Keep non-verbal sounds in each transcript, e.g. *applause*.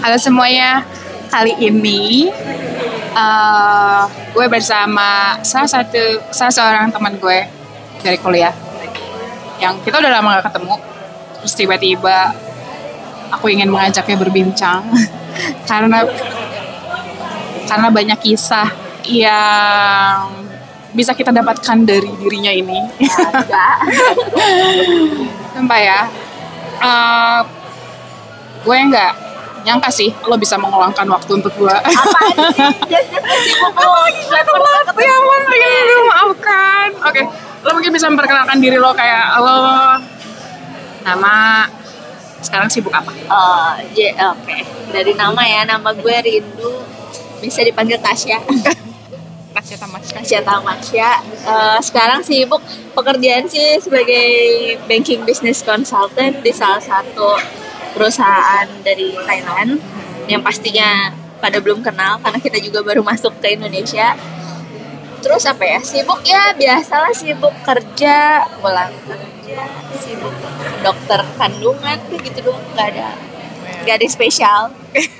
Halo semuanya, kali ini uh, gue bersama salah satu salah seorang teman gue dari kuliah. Yang kita udah lama gak ketemu. Terus tiba-tiba aku ingin mengajaknya berbincang. *laughs* Karena karena banyak kisah yang bisa kita dapatkan dari dirinya ini. *laughs* Sumpah ya, uh, gue nggak nyangka sih lo bisa mengeluangkan waktu untuk gue. Apa *laughs* ya ampun, pengen lu maafkan. Oke, lo mungkin bisa memperkenalkan diri lo kayak lo nama sekarang sibuk apa? Oh, j- oke. Dari nama ya, nama gue Rindu. Bisa dipanggil Tasya. *laughs* Tasya Tamasya. Tasya Tamasya. Eh, sekarang sibuk pekerjaan sih sebagai banking business consultant di salah satu perusahaan dari Thailand yang pastinya pada belum kenal karena kita juga baru masuk ke Indonesia. Terus apa ya? Sibuk ya biasalah sibuk kerja, pulang kerja, sibuk dokter kandungan gitu doang nggak ada nggak ada spesial. *laughs*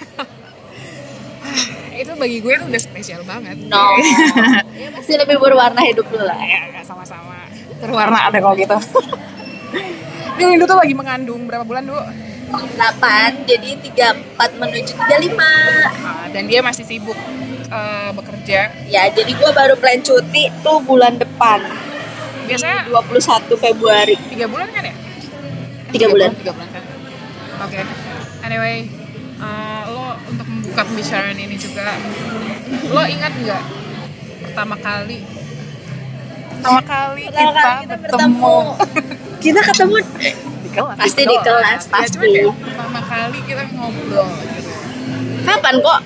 Itu bagi gue itu udah spesial banget. No, *laughs* ya pasti lebih berwarna hidup lu lah. Ya, sama-sama. Berwarna ada kalau gitu. *laughs* Ini Windu tuh lagi mengandung berapa bulan dulu? 8 jadi 34 menuju 35 Ah, dan dia masih sibuk eh, bekerja. ya jadi gua baru plan cuti tuh bulan depan Biasanya 21 Februari tiga bulan kan ya? Tiga bulan. Tiga bulan kan. Oke. Anyway, eh, lo untuk membuka pembicaraan ini juga, lo ingat nggak pertama kali pertama kali Pertama kita, kali kita bertemu kita ketemu di kelas Pasti di kelas, Ya, pasti. cuman kayak pertama kali kita ngobrol gitu kapan kok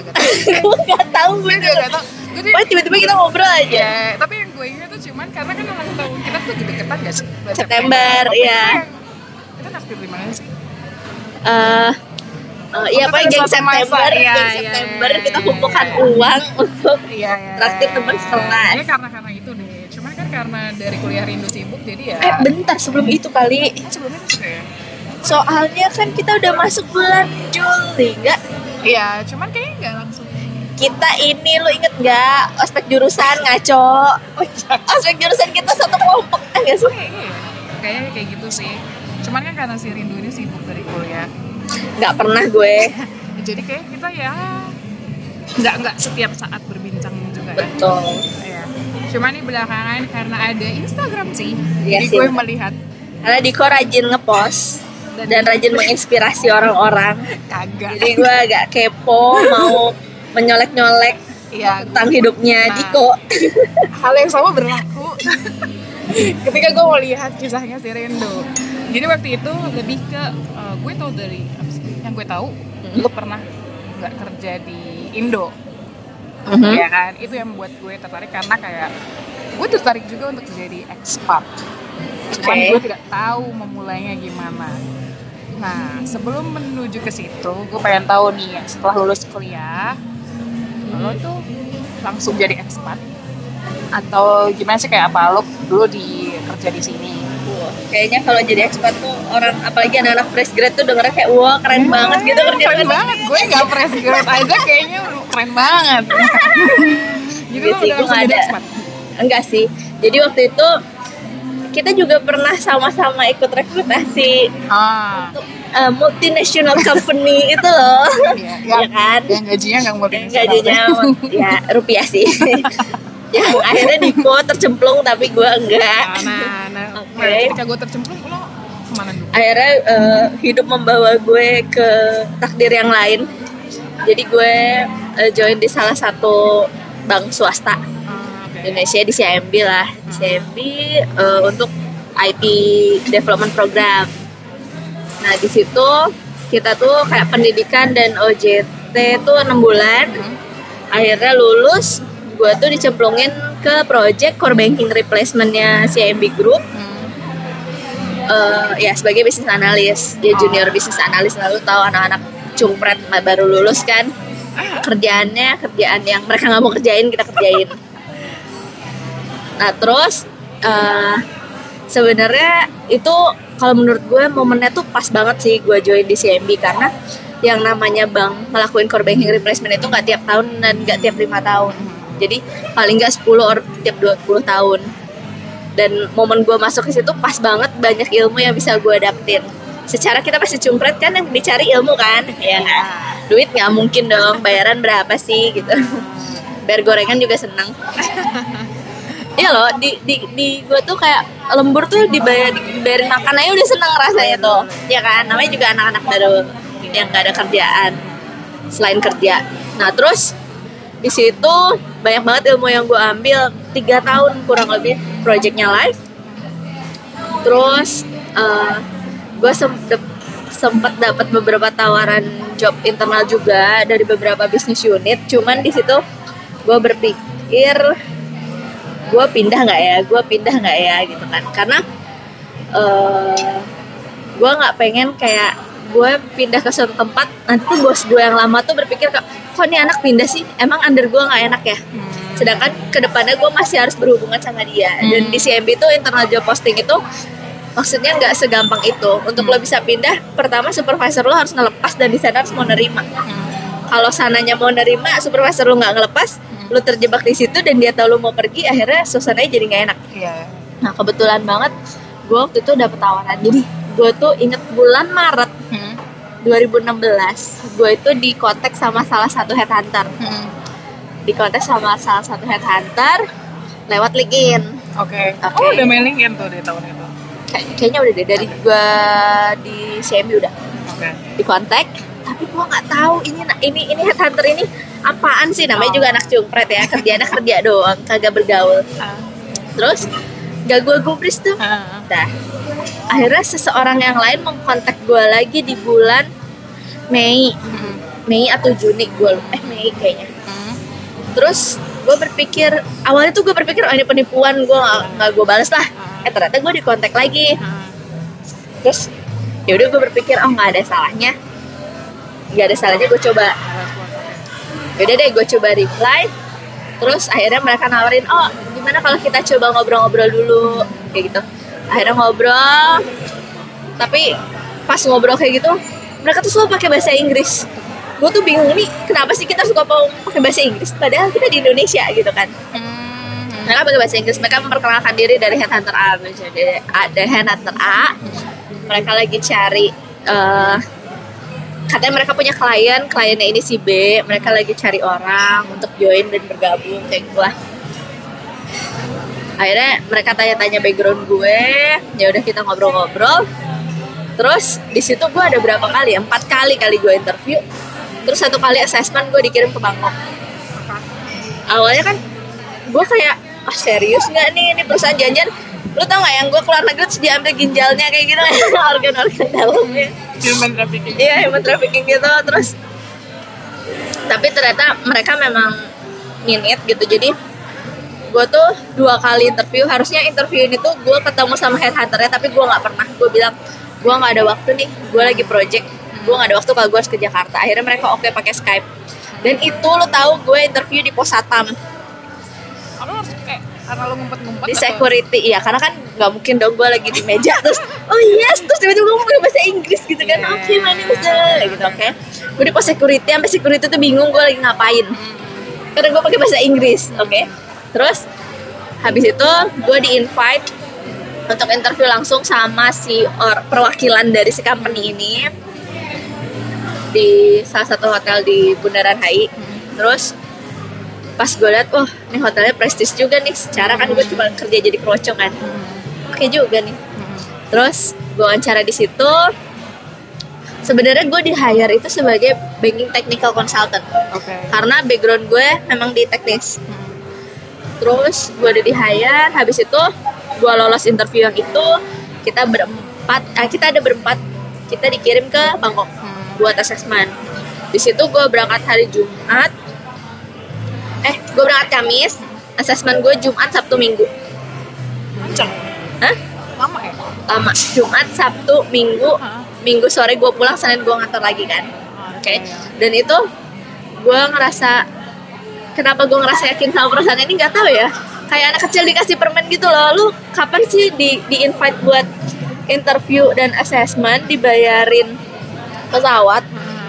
*laughs* gue nggak tahu gue juga gak tau oh tiba-tiba kita ngobrol aja ya tapi yang gue ingat tuh cuman karena kan ulang tahun kita tuh lagi deketan gak sih Bulan September, iya. yang- kita naktir di mana sih eh eh, iya itu ada geng September iya, geng iya, September iya, kita iya, kumpulkan iya. uang *laughs* untuk Iya, iya. Traktir teman sekelas. Ya karena karena itu deh. Karena dari kuliah rindu sibuk jadi ya. eh bentar sebelum itu kali sebelumnya tuh ya. soalnya kan kita udah masuk bulan Juli nggak Iya, cuman kayaknya nggak langsung. kita ini lu inget nggak ospek jurusan ngaco Oh iya. ospek jurusan kita satu kelompok enggak sih Kayaknya ya. Kayaknya kayak gitu sih. Cuman kan karena si rindu ini sibuk dari kuliah. nggak pernah gue *laughs* Jadi kayak kita ya nggak nggak setiap saat berbincang juga ya. betul Iya. Cuman nih belakangan karena ada Instagram sih. Iya jadi gue melihat karena Diko rajin ngepost dan rajin menginspirasi orang-orang kagak. jadi gue agak kepo mau menyolek-nyolek Iya, tentang hidupnya Nah. Diko hal yang sama berlaku *laughs* ketika gue mau lihat kisahnya si Rendo jadi waktu itu lebih ke uh, gue tahu dari apa sih? yang gue tahu Hmm. lu pernah nggak kerja di Indo Mhm. ya kan? Itu yang membuat gue tertarik karena kayak gue tertarik juga untuk jadi expat cuman gue tidak tahu memulainya gimana. Nah sebelum menuju ke situ gue pengen tahu nih setelah lulus kuliah lo tuh langsung jadi expat atau gimana sih kayak apa? Lo dulu di kerja di sini Kayaknya kalau jadi ekspat tuh orang apalagi anak-anak fresh grad tuh dengernya kayak wah keren banget gitu kerja keren banget. Gue nggak fresh grad aja kayaknya keren banget. Gitu Iya lo sih, udah gue jadi ada. expat? Enggak sih. Jadi waktu itu kita juga pernah sama-sama ikut rekrutasi ah. untuk uh, multinational company *laughs* itu loh. Iya, ya kan? yang gajinya nggak yang gajinya *laughs* ya rupiah sih *laughs* yang *laughs* akhirnya Diko tercemplung tapi gue enggak. Nah, nah, Oke. nah, ketika gue tercemplung lo ke mana dulu? Akhirnya uh, hidup membawa gue ke takdir yang lain. Jadi gue uh, join di salah satu bank swasta. Ah. Indonesia di CIMB lah. Di CIMB uh, untuk IT development program. Nah di situ kita tuh kayak pendidikan dan OJT tuh enam bulan. Hmm. akhirnya lulus gue tuh dicemplungin ke project core banking replacementnya CIMB Group. Hmm. eh, ya sebagai bisnis analis dia junior bisnis analis lalu tahu anak-anak cungpret baru lulus kan? Kerjaannya kerjaan yang mereka nggak mau kerjain kita kerjain. Nah terus eh, sebenarnya itu kalau menurut gue momennya tuh pas banget sih gue join di CMB karena yang namanya bank ngelakuin core banking replacement itu nggak tiap tahun dan nggak tiap lima tahun jadi paling nggak 10 or tiap 20 tahun. Dan momen gue masuk ke situ pas banget banyak ilmu yang bisa gue dapetin. Secara kita pasti cumpret kan yang dicari ilmu kan? Ya nggak duit nggak mungkin dong bayaran berapa sih gitu. Bayar gorengan juga seneng. *laughs* Iya loh, di di di gue tuh kayak lembur tuh dibayar dibayarin makan aja udah seneng rasanya tuh, ya kan? Namanya juga anak-anak baru yang gak ada kerjaan selain kerja. Nah terus di situ banyak banget ilmu yang gue ambil tiga tahun kurang lebih projectnya live. Terus uh, gue sempet sempat dapat beberapa tawaran job internal juga dari beberapa bisnis unit. Cuman di situ gue berpikir gue pindah nggak ya gue pindah nggak ya gitu kan karena uh, gue nggak pengen kayak gue pindah ke suatu tempat nanti tuh bos gue yang lama tuh berpikir kok kok ini anak pindah sih? Emang under gue nggak enak ya? Sedangkan ke depannya gue masih harus berhubungan sama dia. Dan di CMB itu internal job posting itu maksudnya nggak segampang itu. Untuk lo bisa pindah pertama supervisor lo harus ngelepas dan di sana harus mau nerima. Kalau sananya mau nerima supervisor lo nggak ngelepas lu terjebak di situ dan dia tahu lu mau pergi akhirnya suasananya jadi nggak enak. Iya. nah kebetulan banget gue waktu itu dapet tawaran. Jadi gue tuh inget bulan Maret Hmm. 2016 gue itu di kontak sama salah satu headhunter Hmm. di kontak sama salah satu headhunter lewat LinkedIn Oke. Oke. Oh, udah mailing kan tuh di tahun itu. Kay- kayaknya udah deh dari gue di CMU udah Oke. di kontak tapi gue nggak tahu ini ini ini headhunter ini apaan sih namanya Oh. juga anak cungpret ya kerjanya kerja doang kagak bergaul Ah. terus gak gue gubris tuh. Nah, akhirnya seseorang yang lain mengkontak gue lagi di bulan Mei, Hmm. Mei atau Juni gue eh Mei kayaknya. Hmm. Terus gue berpikir awalnya tuh gue berpikir oh ini penipuan gue nggak nggak gue balas lah. Eh ternyata gue dikontak lagi. Terus ya udah gue berpikir oh nggak ada salahnya, nggak ada salahnya gue coba. Yaudah deh gue coba reply. Terus akhirnya mereka nawarin oh gimana kalau kita coba ngobrol-ngobrol dulu kayak gitu. Akhirnya ngobrol. Tapi pas ngobrol kayak gitu mereka tuh selalu pakai bahasa Inggris. Gue tuh bingung nih kenapa sih kita suka pakai bahasa Inggris padahal kita di Indonesia gitu kan. Hmm. Mereka pakai bahasa Inggris, mereka memperkenalkan diri dari headhunter A, misalnya dari, headhunter A. Mereka lagi cari eh, katanya mereka punya klien, kliennya ini si B, mereka lagi cari orang untuk join dan bergabung kayak lah. Akhirnya mereka tanya-tanya background gue, ya udah kita ngobrol-ngobrol. Terus di situ gue ada berapa kali? Empat kali kali gue interview. Terus satu kali assessment gue dikirim ke Bangkok. Awalnya kan gue kayak ah serius nggak nih ini perusahaan janjian lu tau gak yang gue keluar negeri terus diambil ginjalnya kayak gitu? *laughs* Organ-organ dalamnya Human trafficking. iya human trafficking gitu terus. Tapi ternyata mereka memang minit gitu jadi gue tuh dua kali interview. Harusnya interview ini tuh gue ketemu sama headhunternya tapi gue nggak pernah. Gue bilang gue nggak ada waktu nih gue lagi project. Gue nggak ada waktu kalau gue harus ke Jakarta. Akhirnya mereka oke pakai Skype. Dan itu lo tahu gue interview di pos satam karena lo ngumpet-ngumpet di atau- security iya karena kan nggak mungkin dong gue lagi di meja terus oh yes terus tiba-tiba gue pakai bahasa Inggris gitu kan Yeah. oke my name is the- gitu oke. Gue di pos security sampai security tuh bingung gue lagi ngapain. Karena gue pakai bahasa Inggris oke. Terus habis itu gue di invite untuk interview langsung sama si or, perwakilan dari si company ini di salah satu hotel di Bundaran HI terus pas gue liat wah ini hotelnya prestis juga nih. Secara kan gue cuma kerja jadi kerocong kan. Oke juga nih. Terus gue wawancara di situ. Sebenarnya gue di hire itu sebagai banking technical consultant. Oke. karena background gue memang di teknis. Terus gue udah di hire. Habis itu gue lolos interview yang itu. Kita berempat ah, kita ada berempat. Kita dikirim ke Bangkok buat assessment. Di situ gue berangkat hari Jumat eh gue berangkat Kamis assessment gue Jumat Sabtu Minggu Kenceng. Hah? Lama ya? lama Jumat Sabtu Minggu Hah? Minggu sore gue pulang Senin gue ngantor lagi kan Ah, Oke, iya. dan itu gue ngerasa kenapa gue ngerasa yakin sama perusahaan ini nggak tahu ya. Kayak anak kecil dikasih permen gitu loh. Lu kapan sih di di invite buat interview dan assessment dibayarin pesawat,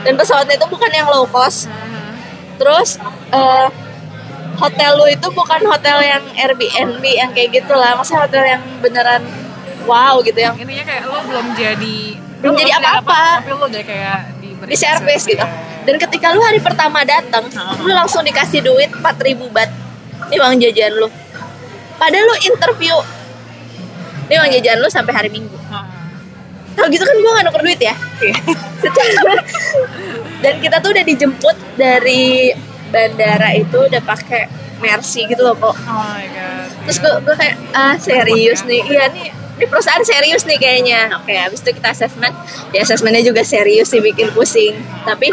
dan pesawatnya itu bukan yang low cost terus eh, hotel lu itu bukan hotel yang Airbnb yang kayak gitu lah. Maksudnya hotel yang beneran wow gitu yang intinya kayak lo belum jadi Belum jadi apa-apa. tapi lo udah kayak di service gitu. Dan ketika lu hari pertama datang lu langsung dikasih duit 4000 bat ini uang jajan lu. Padahal lu interview. Ini uang jajan lu sampai hari minggu. Kalau gitu kan gua gak nuker duit ya? *laughs* Secara dan kita tuh udah dijemput dari bandara itu udah pakai Mercy gitu loh kok oh my god. Terus gue gue kayak ah serius nih? Iya nih ini perusahaan serius nih kayaknya. Oke habis itu kita assessment. Ya assessmentnya juga serius sih bikin pusing. Tapi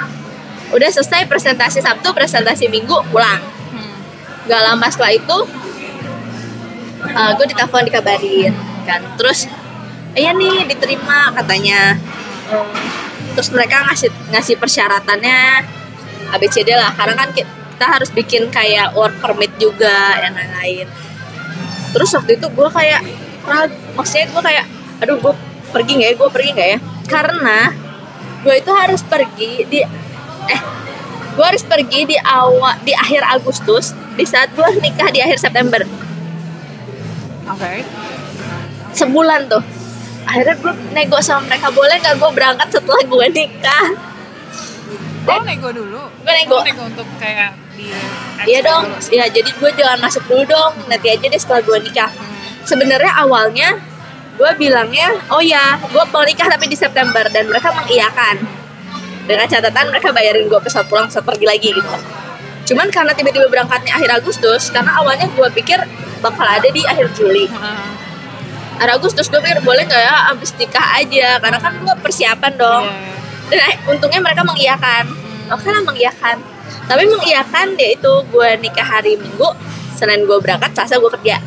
udah selesai presentasi Sabtu presentasi Minggu pulang. Hmm. gak lama setelah itu gue ditelepon dikabarin kan. Terus iya nih diterima katanya. Terus mereka ngasih ngasih persyaratannya ABCD lah. Karena kan ki- kita harus bikin kayak work permit juga yang lain-lain. Terus waktu itu gue kayak ragu maksudnya gue kayak aduh gue pergi nggak ya? Gue pergi nggak ya? Karena gue itu harus pergi di eh gue harus pergi di awal di akhir Agustus di saat gue nikah di akhir September. Oke. Sebulan tuh. Akhirnya gue nego sama mereka boleh nggak gue berangkat setelah gue nikah oh nego dulu. Gue nego. Oh, nego untuk kayak di iya dong. ya jadi gue jangan masuk dulu dong. Nanti aja deh setelah gue nikah. Sebenarnya awalnya gue bilangnya oh ya gue mau nikah tapi di September. Dan mereka mengiyakan. Dengan catatan mereka bayarin gue pesawat pulang pesawat pergi lagi gitu. Cuman karena tiba-tiba berangkatnya akhir Agustus karena awalnya gue pikir bakal ada di akhir Juli. Heeh. akhir Agustus gue pikir boleh nggak ya abis nikah aja? Karena kan gue persiapan dong. Iya. dan eh, untungnya mereka mengiyakan oke lah mengiyakan tapi mengiyakan dia itu gue nikah hari Minggu Senin gue berangkat Selasa gue kerja.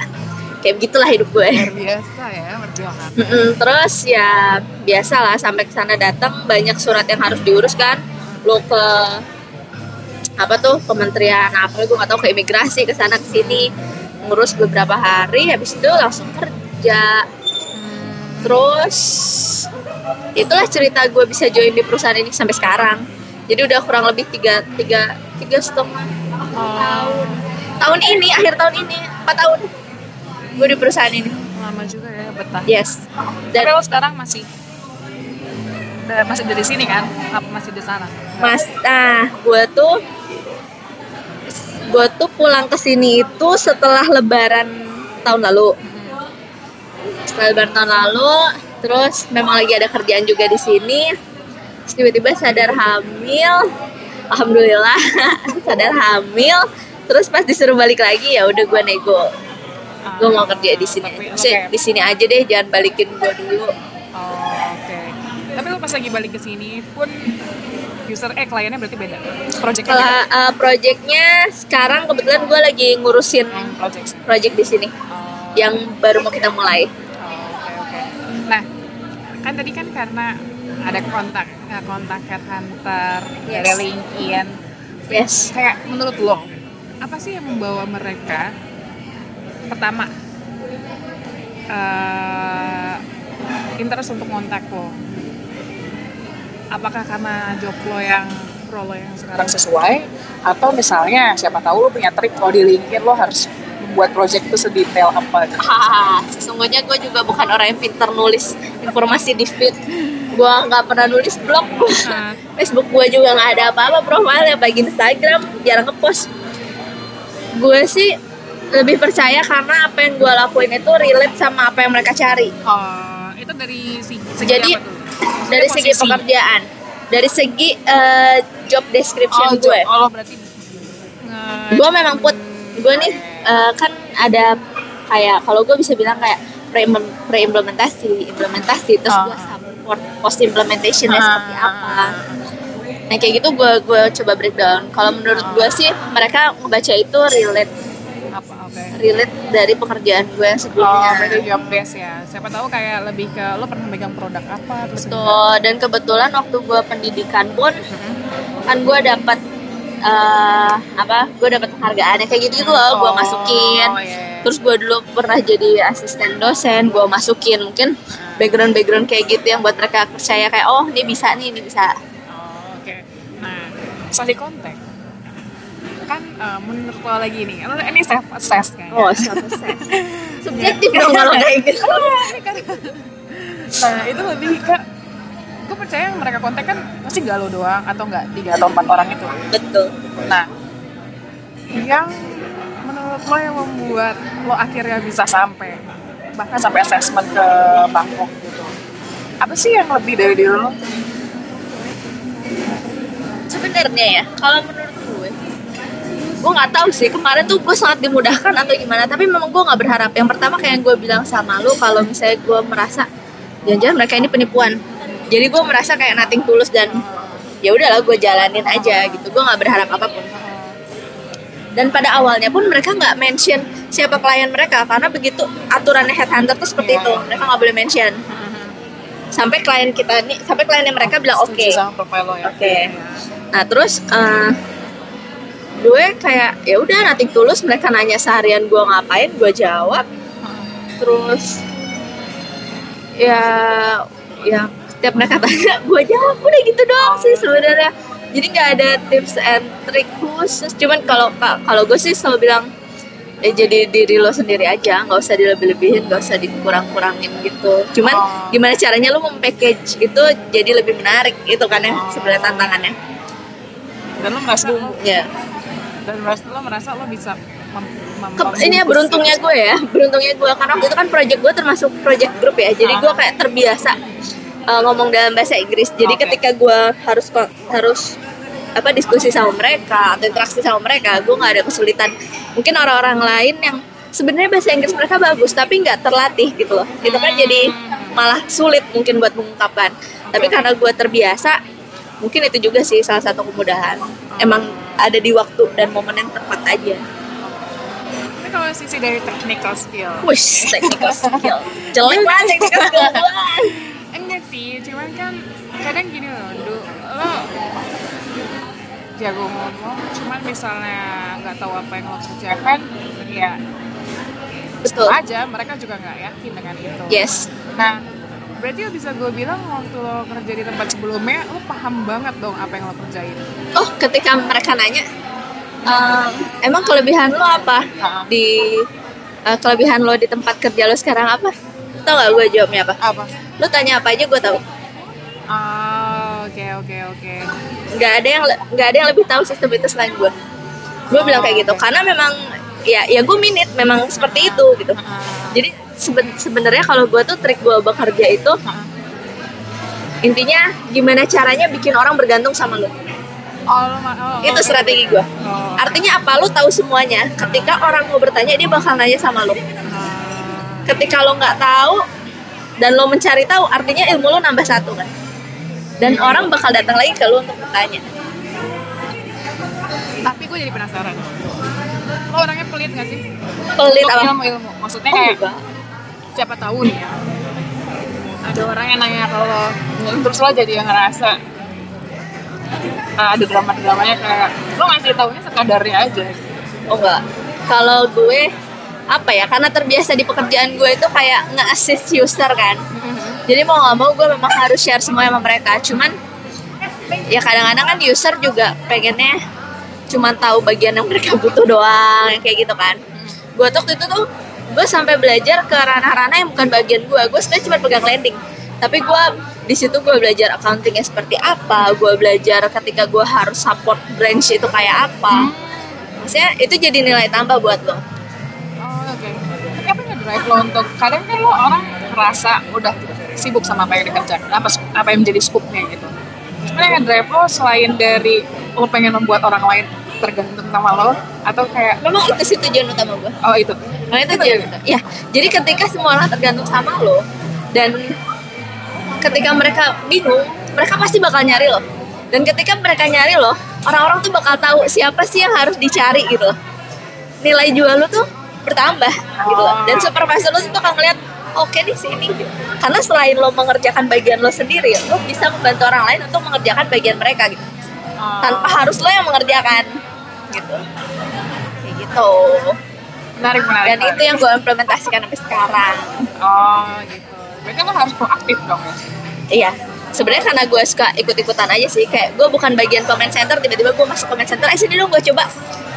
Kayak begitulah hidup gue. Luar biasa ya perjuangan. Mm-mm, terus ya biasalah sampai ke sana datang banyak surat yang harus diurus kan. Lo ke apa tuh kementerian apa gue nggak tahu ke imigrasi ke sana ke sini. Ngurus beberapa hari habis itu langsung kerja. Terus itulah cerita gue bisa join di perusahaan ini sampai sekarang jadi udah kurang lebih tiga tiga tiga setengah tahun. Tahun ini akhir tahun ini empat tahun. Gue di perusahaan ini. Lama juga ya betah. Yes. Dan dan lo sekarang masih udah- masih dari sini kan? Apa masih di sana? Mas nah gue tuh gue tuh pulang ke sini itu setelah lebaran tahun lalu. Setelah lebaran tahun lalu terus memang lagi ada kerjaan juga di sini tiba-tiba sadar hamil alhamdulillah *laughs* sadar hamil terus pas disuruh balik lagi ya udah gue nego gue mau kerja di sini Tapi- oke. di sini aja deh jangan balikin gue dulu Oh, oke. Tapi lo pas lagi balik ke sini pun user eh kliennya berarti beda. Projectnya kalau uh, projectnya sekarang kebetulan gue lagi ngurusin yang project. project di sini Oh, yang baru mau kita mulai oh, oke oke. Nah, kan tadi kan karena ada kontak eh, kontak headhunter Yes. dari LinkedIn. yes Kayak menurut lo apa sih yang membawa mereka pertama eh interest untuk kontak lo? Apakah karena job lo yang role lo yang sekarang sesuai atau misalnya siapa tahu lo punya trik kalau di LinkedIn lo harus membuat project itu sedetail apa gitu. Hahaha, *laughs* sesungguhnya gue juga bukan orang yang pintar nulis informasi di feed. Gue nggak pernah nulis blog. Nah, *laughs* Facebook gue juga nggak ada apa-apa profile bagi Instagram jarang ngepost. Gue sih lebih percaya karena apa yang gue lakuin itu relate sama apa yang mereka cari. Oh, itu dari si- segi Jadi, apa tuh? Maksudnya dari segi posisi. pekerjaan. Dari segi eh, job description oh, gue Oh, berarti gue memang put gue nih eh, kan ada kayak kalau gue bisa bilang kayak pre pre implementasi terus Ah. gue support post implementationnya Ah. seperti apa nah kayak gitu gue gue coba breakdown kalau menurut gue sih mereka ngebaca itu relate apa relate dari pekerjaan gue yang Oh, sebelumnya berarti job base ya. Siapa tahu kayak lebih ke lo pernah megang produk apa terus Betul. dan kebetulan waktu gue pendidikan pun Mhm. kan gue dapat eh, apa gue dapat penghargaan kayak gitu gitu loh gue Oh, masukin. iya. terus gue dulu pernah jadi asisten dosen gue masukin mungkin background background kayak gitu yang buat mereka percaya kayak oh ini bisa nih ini bisa. Oh, Oke. Nah, studi konten kan eh, menurut lo lagi nih, lo ini self assess kan? oh self assess *laughs* subjektif dong kalau kayak gitu. *laughs* Nah, itu lebih ke percaya yang mereka konten kan pasti gak lo doang atau enggak tiga atau empat orang itu. betul Nah, yang menurut lo yang membuat lo akhirnya bisa sampai bahkan sampai assessment ke Bangkok gitu. Apa sih yang lebih dari diri lo? sebenarnya ya kalau menurut gue gue nggak tahu sih kemarin tuh gue sangat dimudahkan atau gimana tapi memang gue nggak berharap yang pertama kayak yang gue bilang sama lu kalau misalnya gue merasa jangan-jangan mereka ini penipuan jadi gue merasa kayak nating tulus dan ya udahlah gue jalanin aja gitu. Gue nggak berharap apa pun. Dan pada awalnya pun mereka nggak mention siapa klien mereka karena begitu aturannya headhunter tuh seperti Iya, itu. iya. mereka nggak boleh mention. Sampai klien kita nih sampai kliennya mereka bilang oke. lo ya. Oke. Nah terus eh, gue kayak ya udah nanti tulus. Mereka nanya seharian gue ngapain gue jawab. Terus ya ya setiap mereka tanya gue jawab udah gitu doang sih sebenarnya. Jadi nggak ada tips and trick khusus. Cuman kalau kalau gue sih selalu bilang ya jadi diri lo sendiri aja nggak usah dilebih-lebihin nggak usah dikurang-kurangin gitu. Cuman Oh. gimana caranya lo mempackage itu jadi lebih menarik itu kan ya sebenarnya tantangannya. Dan lo merasa ya. Dan merasa lo merasa lo bisa mem, mem- Ke- ini ya beruntungnya gue ya beruntungnya gue karena waktu itu kan project gue termasuk project group ya. Jadi gue kayak terbiasa uh, ngomong dalam bahasa Inggris. Jadi Oke. ketika gue harus harus apa diskusi sama mereka atau interaksi sama mereka gue nggak ada kesulitan. Mungkin orang-orang lain yang sebenarnya bahasa Inggris mereka bagus tapi nggak terlatih gitu loh. Itu kan jadi malah sulit mungkin buat mengungkapkan. Tapi karena gue terbiasa mungkin itu juga sih salah satu kemudahan. Emang ada di waktu dan momen yang tepat aja. Kalau sisi dari technical skill, Wush, technical skill. Jelek *laughs* banget technical skill sih, cuman kan kadang gini loh, du, lo jago ngomong, cuman misalnya nggak tahu apa yang lo kerjakan, ya Betul. aja mereka juga nggak yakin dengan itu. Yes. Nah, berarti bisa gue bilang waktu lo kerja di tempat sebelumnya, lo paham banget dong apa yang lo kerjain. Oh, ketika mereka nanya, ehm, emang kelebihan lo apa di eh, kelebihan lo di tempat kerja lo sekarang apa? Tau gak gue jawabnya apa? Apa? Lo tanya apa aja gue tahu. Ah, oke oke oke. Nggak ada yang nggak ada yang lebih tahu sistem itu selain gue. Gue bilang kayak gitu karena memang ya ya gue minit memang seperti itu gitu. Ah, Jadi seben- sebenarnya kalau gue tuh trik gue bekerja itu ah. intinya gimana caranya bikin orang bergantung sama lo. Oh, ma- oh, Itu oke. strategi gue. Oh. Artinya apa? Lu tahu semuanya. Ketika orang mau bertanya, dia bakal nanya sama lu. Ah, Ketika lo nggak tahu dan lo mencari tahu, artinya ilmu lo nambah satu kan. Dan orang bakal datang lagi ke lo untuk bertanya. tapi gue jadi penasaran. Lo orangnya pelit gak sih? Pelit apa? ilmu-ilmu. Maksudnya Oh, kayak enggak. siapa tahu nih ya. Ada orang yang nanya lo, terus lo jadi yang ngerasa ah, ada drama-dramanya kayak lo ngasih taunya sekadarnya aja. Oh enggak. Kalau gue apa ya? Karena terbiasa di pekerjaan gue itu kayak nge-assist user kan. Jadi mau nggak mau gue memang harus share semua sama mereka. Cuman ya kadang-kadang kan user juga pengennya cuman tahu bagian yang mereka butuh doang kayak gitu kan. Gue tuh waktu itu tuh gue sampai belajar ke ranah-ranah yang bukan bagian gue. Gue sebenarnya cuma pegang landing. Tapi gue di situ gue belajar accountingnya seperti apa. Gue belajar ketika gue harus support branch itu kayak apa. Maksudnya itu jadi nilai tambah buat lo. Drive lo untuk kadang kan lo orang ngerasa udah sibuk sama apa yang dikerjakan, apa apa yang menjadi scoopnya gitu. Sebenarnya yang drive lo selain dari lo pengen membuat orang lain tergantung sama lo atau kayak Memang itu sih tujuan utama gue. oh itu Nah itu tujuan. Ya, jadi ketika semua orang tergantung sama lo dan ketika mereka bingung, mereka pasti bakal nyari lo. Dan ketika mereka nyari lo, orang-orang tuh bakal tahu siapa sih yang harus dicari gitu. Nilai jual lo tuh bertambah gitu loh. Dan supervisor lo tuh akan ngeliat oke nih sini gitu. Karena selain lo mengerjakan bagian lo sendiri, lo bisa membantu orang lain untuk mengerjakan bagian mereka gitu. Tanpa harus lo yang mengerjakan gitu. Kayak gitu. menarik menarik. Dan menarik. itu yang gue implementasikan sampai sekarang. oh gitu. Berarti lo harus proaktif dong ya. Iya. sebenarnya karena gue suka ikut-ikutan aja sih kayak gue bukan bagian comment center tiba-tiba gue masuk comment center eh sini dong gue coba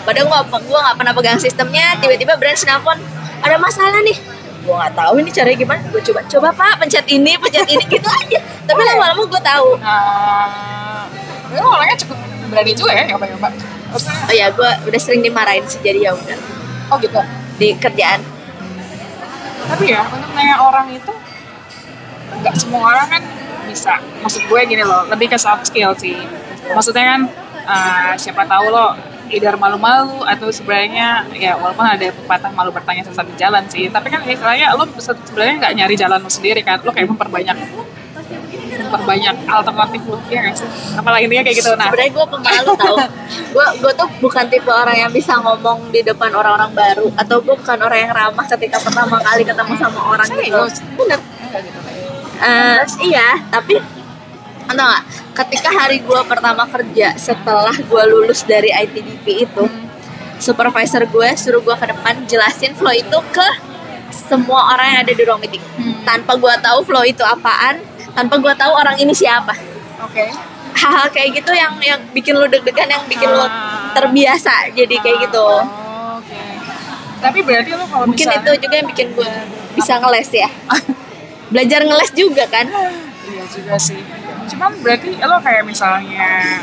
padahal gue gue nggak pernah pegang sistemnya tiba-tiba brand nelfon ada masalah nih gue nggak tahu ini caranya gimana gue coba coba pak pencet ini pencet ini *laughs* gitu aja tapi lama-lama gue tahu Nah, lu orangnya cukup berani juga ya nyoba-nyoba. Oh ya gue udah sering dimarahin sih jadi ya udah oh gitu. di kerjaan Tapi ya untuk nanya orang itu nggak semua orang kan bisa. Maksud gue gini loh, lebih ke soft skill sih. Maksudnya kan eh, siapa tahu lo either malu-malu atau sebenarnya ya walaupun ada pepatah malu bertanya sesat di jalan sih. Tapi kan istilahnya lo se- sebenarnya nggak nyari jalan lo sendiri kan. Lo kayak memperbanyak memperbanyak alternatif lo ya nggak sih? Apalagi intinya kayak gitu. Nah. Sebenarnya gue pemalu tau. *laughs* Gue gue tuh bukan tipe orang yang bisa ngomong di depan orang-orang baru. Atau gue bukan orang yang ramah ketika pertama kali ketemu sama orang gitu. Serius? bener Eh, iya tapi entah nggak? Ketika hari gue pertama kerja setelah gue lulus dari ITDP itu supervisor gue suruh gue ke depan jelasin flow itu ke semua orang yang ada di ruang meeting. Hmm. tanpa gue tahu flow itu apaan tanpa gue tahu orang ini siapa. Oke. Hal-hal kayak gitu yang yang bikin lu deg-degan yang bikin lu Ah. terbiasa jadi kayak gitu. Oh, oke. Tapi berarti lo kalau mungkin misalnya- itu juga yang bikin gue bisa ngeles ya. *laughs* Belajar ngeles juga kan? Iya juga sih. Cuman berarti lo kayak misalnya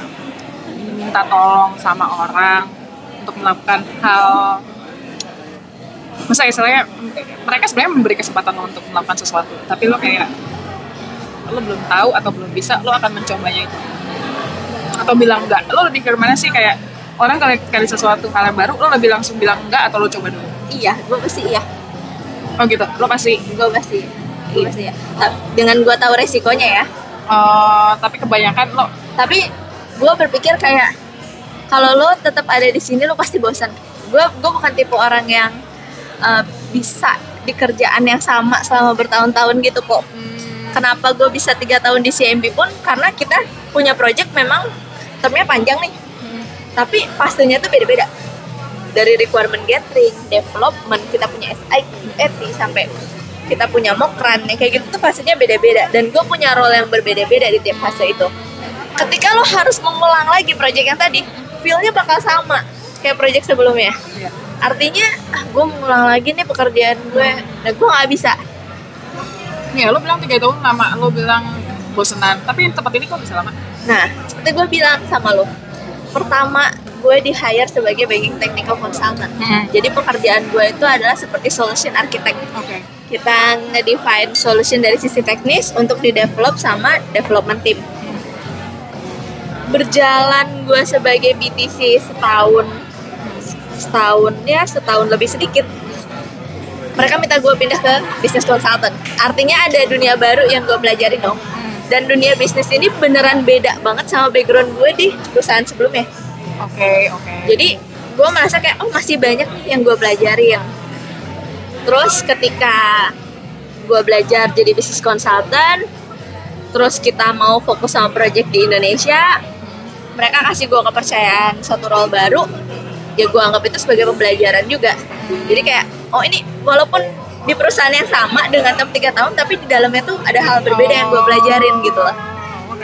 minta tolong sama orang untuk melakukan hal masa istilahnya mereka sebenarnya memberi kesempatan lo untuk melakukan sesuatu tapi lo kayak lo belum tahu atau belum bisa lo akan mencobanya itu. Atau bilang enggak lo lebih ke mana sih? Kayak orang kali kali sesuatu hal yang baru lo lebih langsung bilang enggak atau lo coba dulu? Iya gue pasti iya. Oh gitu? Lo pasti? Gue pasti. Gue pasti iya. Ta- dengan gue tahu resikonya ya eh, tapi kebanyakan lo. Tapi gue berpikir kayak kalau lo tetap ada di sini lo pasti bosan. Gue gue bukan tipe orang yang eh, bisa di kerjaan yang sama selama bertahun-tahun gitu kok. Kenapa gue bisa tiga tahun di CMB pun? Karena kita punya project memang termnya panjang nih. Tapi fasenya tuh beda-beda. Dari requirement gathering, development, kita punya SI, ET sampai kita punya mokran yang kayak gitu tuh fasenya beda-beda dan gue punya role yang berbeda-beda di tiap fase itu ketika lo harus mengulang lagi project yang tadi feel-nya bakal sama kayak project sebelumnya Iya. artinya ah, gue mengulang lagi nih pekerjaan gue dan gue nggak bisa Ya, lo bilang tiga tahun lama, lo bilang bosenan. Tapi yang tempat ini kok bisa lama? Nah, seperti gue bilang sama lo, pertama gue di hire sebagai banking technical consultant. Hmm. Jadi pekerjaan gue itu adalah seperti solution architect. Oke. Kita nge-define solution dari sisi teknis untuk di-develop sama development team. Berjalan gue sebagai BTC setahun, setahun ya setahun lebih sedikit. Mereka minta gue pindah ke business consultant. Artinya ada dunia baru yang gue pelajarin dong dan dunia bisnis ini beneran beda banget sama background gue di perusahaan sebelumnya Oke, oke. jadi gue merasa kayak oh masih banyak nih yang gue pelajarin terus ketika gue belajar jadi bisnis consultant terus kita mau fokus sama project di Indonesia mereka kasih gue kepercayaan satu role baru ya gue anggap itu sebagai pembelajaran juga. Jadi kayak oh ini walaupun di perusahaan yang sama dengan tem tiga tahun tapi di dalamnya tuh ada hal berbeda yang gue pelajarin gitu loh. Oh,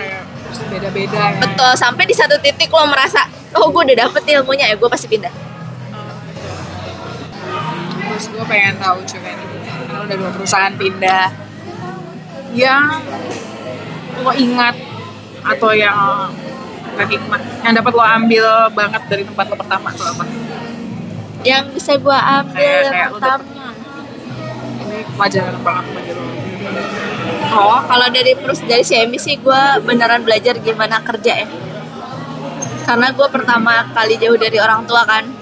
beda-beda ya. betul sampai di satu titik lo merasa oh gue udah dapet ilmunya ya gue pasti pindah Terus gue pengen tahu juga nih, kalau udah dua perusahaan pindah, yang lo ingat atau yang gak hikmah, yang dapat lo ambil banget dari tempat lo pertama tuh apa? yang bisa gue ambil Kayak- yang kayak pertama. Ini pelajaran banget bagi lo. oh kalau dari terus dari CMB sih gue beneran belajar gimana kerja ya. Karena gue pertama kali jauh dari orang tua kan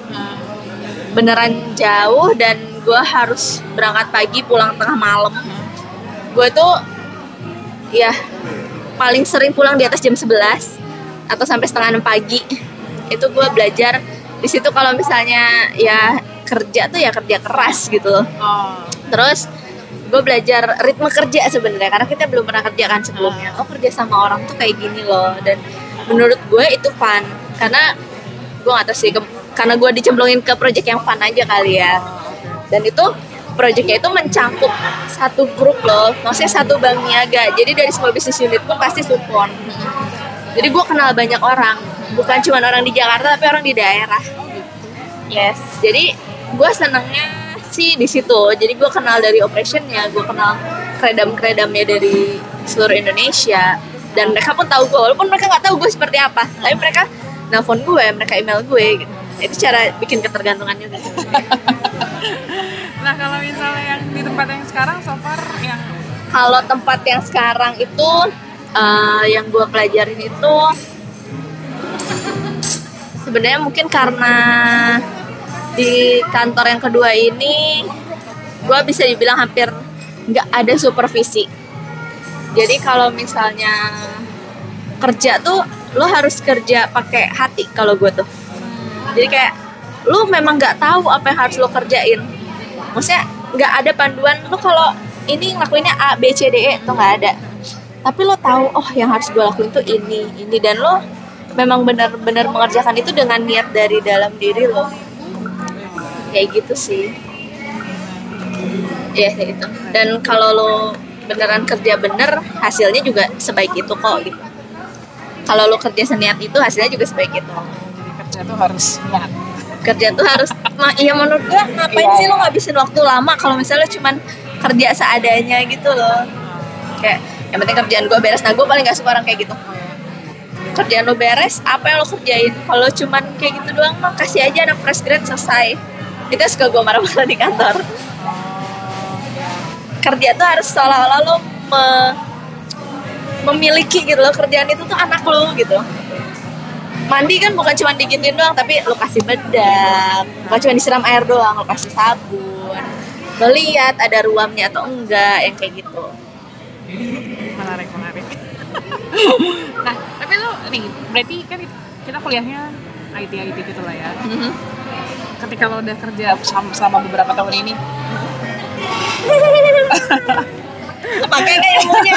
beneran jauh dan gue harus berangkat pagi pulang tengah malam. Gue tuh ya paling sering pulang di atas jam 11 atau sampai setengah enam pagi. Itu gue belajar. Di situ kalau misalnya ya kerja tuh ya kerja keras gitu. Loh Oh, terus gue belajar ritme kerja sebenarnya karena kita belum pernah kerja kan sebelumnya. Oh kerja sama orang tuh kayak gini loh. Dan menurut gue itu fun karena gue gak tahu sih karena gue dicemplungin ke project yang fun aja kali ya. Dan itu projectnya itu mencakup satu grup loh. Maksudnya satu bank niaga. Jadi dari semua bisnis unit pun pasti support. Jadi gue kenal banyak orang. Bukan cuma orang di Jakarta tapi orang di daerah. Yes. Jadi gue senangnya sih di situ. Jadi gue kenal dari operationnya. Gue kenal kredam kredamnya dari seluruh Indonesia. Dan mereka pun tahu gue walaupun mereka nggak tahu gue seperti apa. Tapi mereka nelfon gue mereka email gue gitu. Itu cara bikin ketergantungan juga *laughs* Nah kalau misalnya yang di tempat yang sekarang so far yang kalau tempat yang sekarang itu eh, yang gue pelajarin itu sebenarnya mungkin karena di kantor yang kedua ini gue bisa dibilang hampir nggak ada supervisi. Jadi kalau misalnya kerja tuh lo harus kerja pakai hati kalau gue tuh jadi kayak lo memang nggak tahu apa yang harus lo kerjain. Maksudnya nggak ada panduan lo kalau ini ngelakuinnya A B C D E tuh nggak ada. Tapi lo tahu oh yang harus gue lakuin tuh ini ini. Dan lo memang benar-benar mengerjakan itu dengan niat dari dalam diri lo kayak gitu sih. Ya kayak gitu. Dan kalau lo beneran kerja bener hasilnya juga sebaik itu kok gitu. Kalau lo kerja seniat itu hasilnya juga sebaik itu kerja tuh harus niat. kerja tuh harus ma ya menurut gue ngapain Iya. sih lo ngabisin waktu lama kalau misalnya cuman kerja seadanya gitu loh? Kayak yang penting kerjaan gue beres. Nah gue paling gak suka orang kayak gitu. Kerjaan lo beres apa yang lo kerjain? Kalau cuman kayak gitu doang mah kasih aja anak fresh grade selesai. Itu suka gue marah-marah di kantor. Kerja tuh harus seolah-olah lo me- memiliki gitu loh. Kerjaan itu tuh anak lo gitu mandi kan bukan cuma digituin doang tapi lo kasih bedak. Bukan cuma disiram air doang lo kasih sabun. Lo lihat ada ruamnya atau enggak yang kayak gitu. Menarik menarik. *laughs* nah tapi lu nih berarti kan kita kuliahnya IT IT gitu lah ya. Ketika lo udah kerja selama, selama beberapa tahun ini, *laughs* pakai nggak ilmunya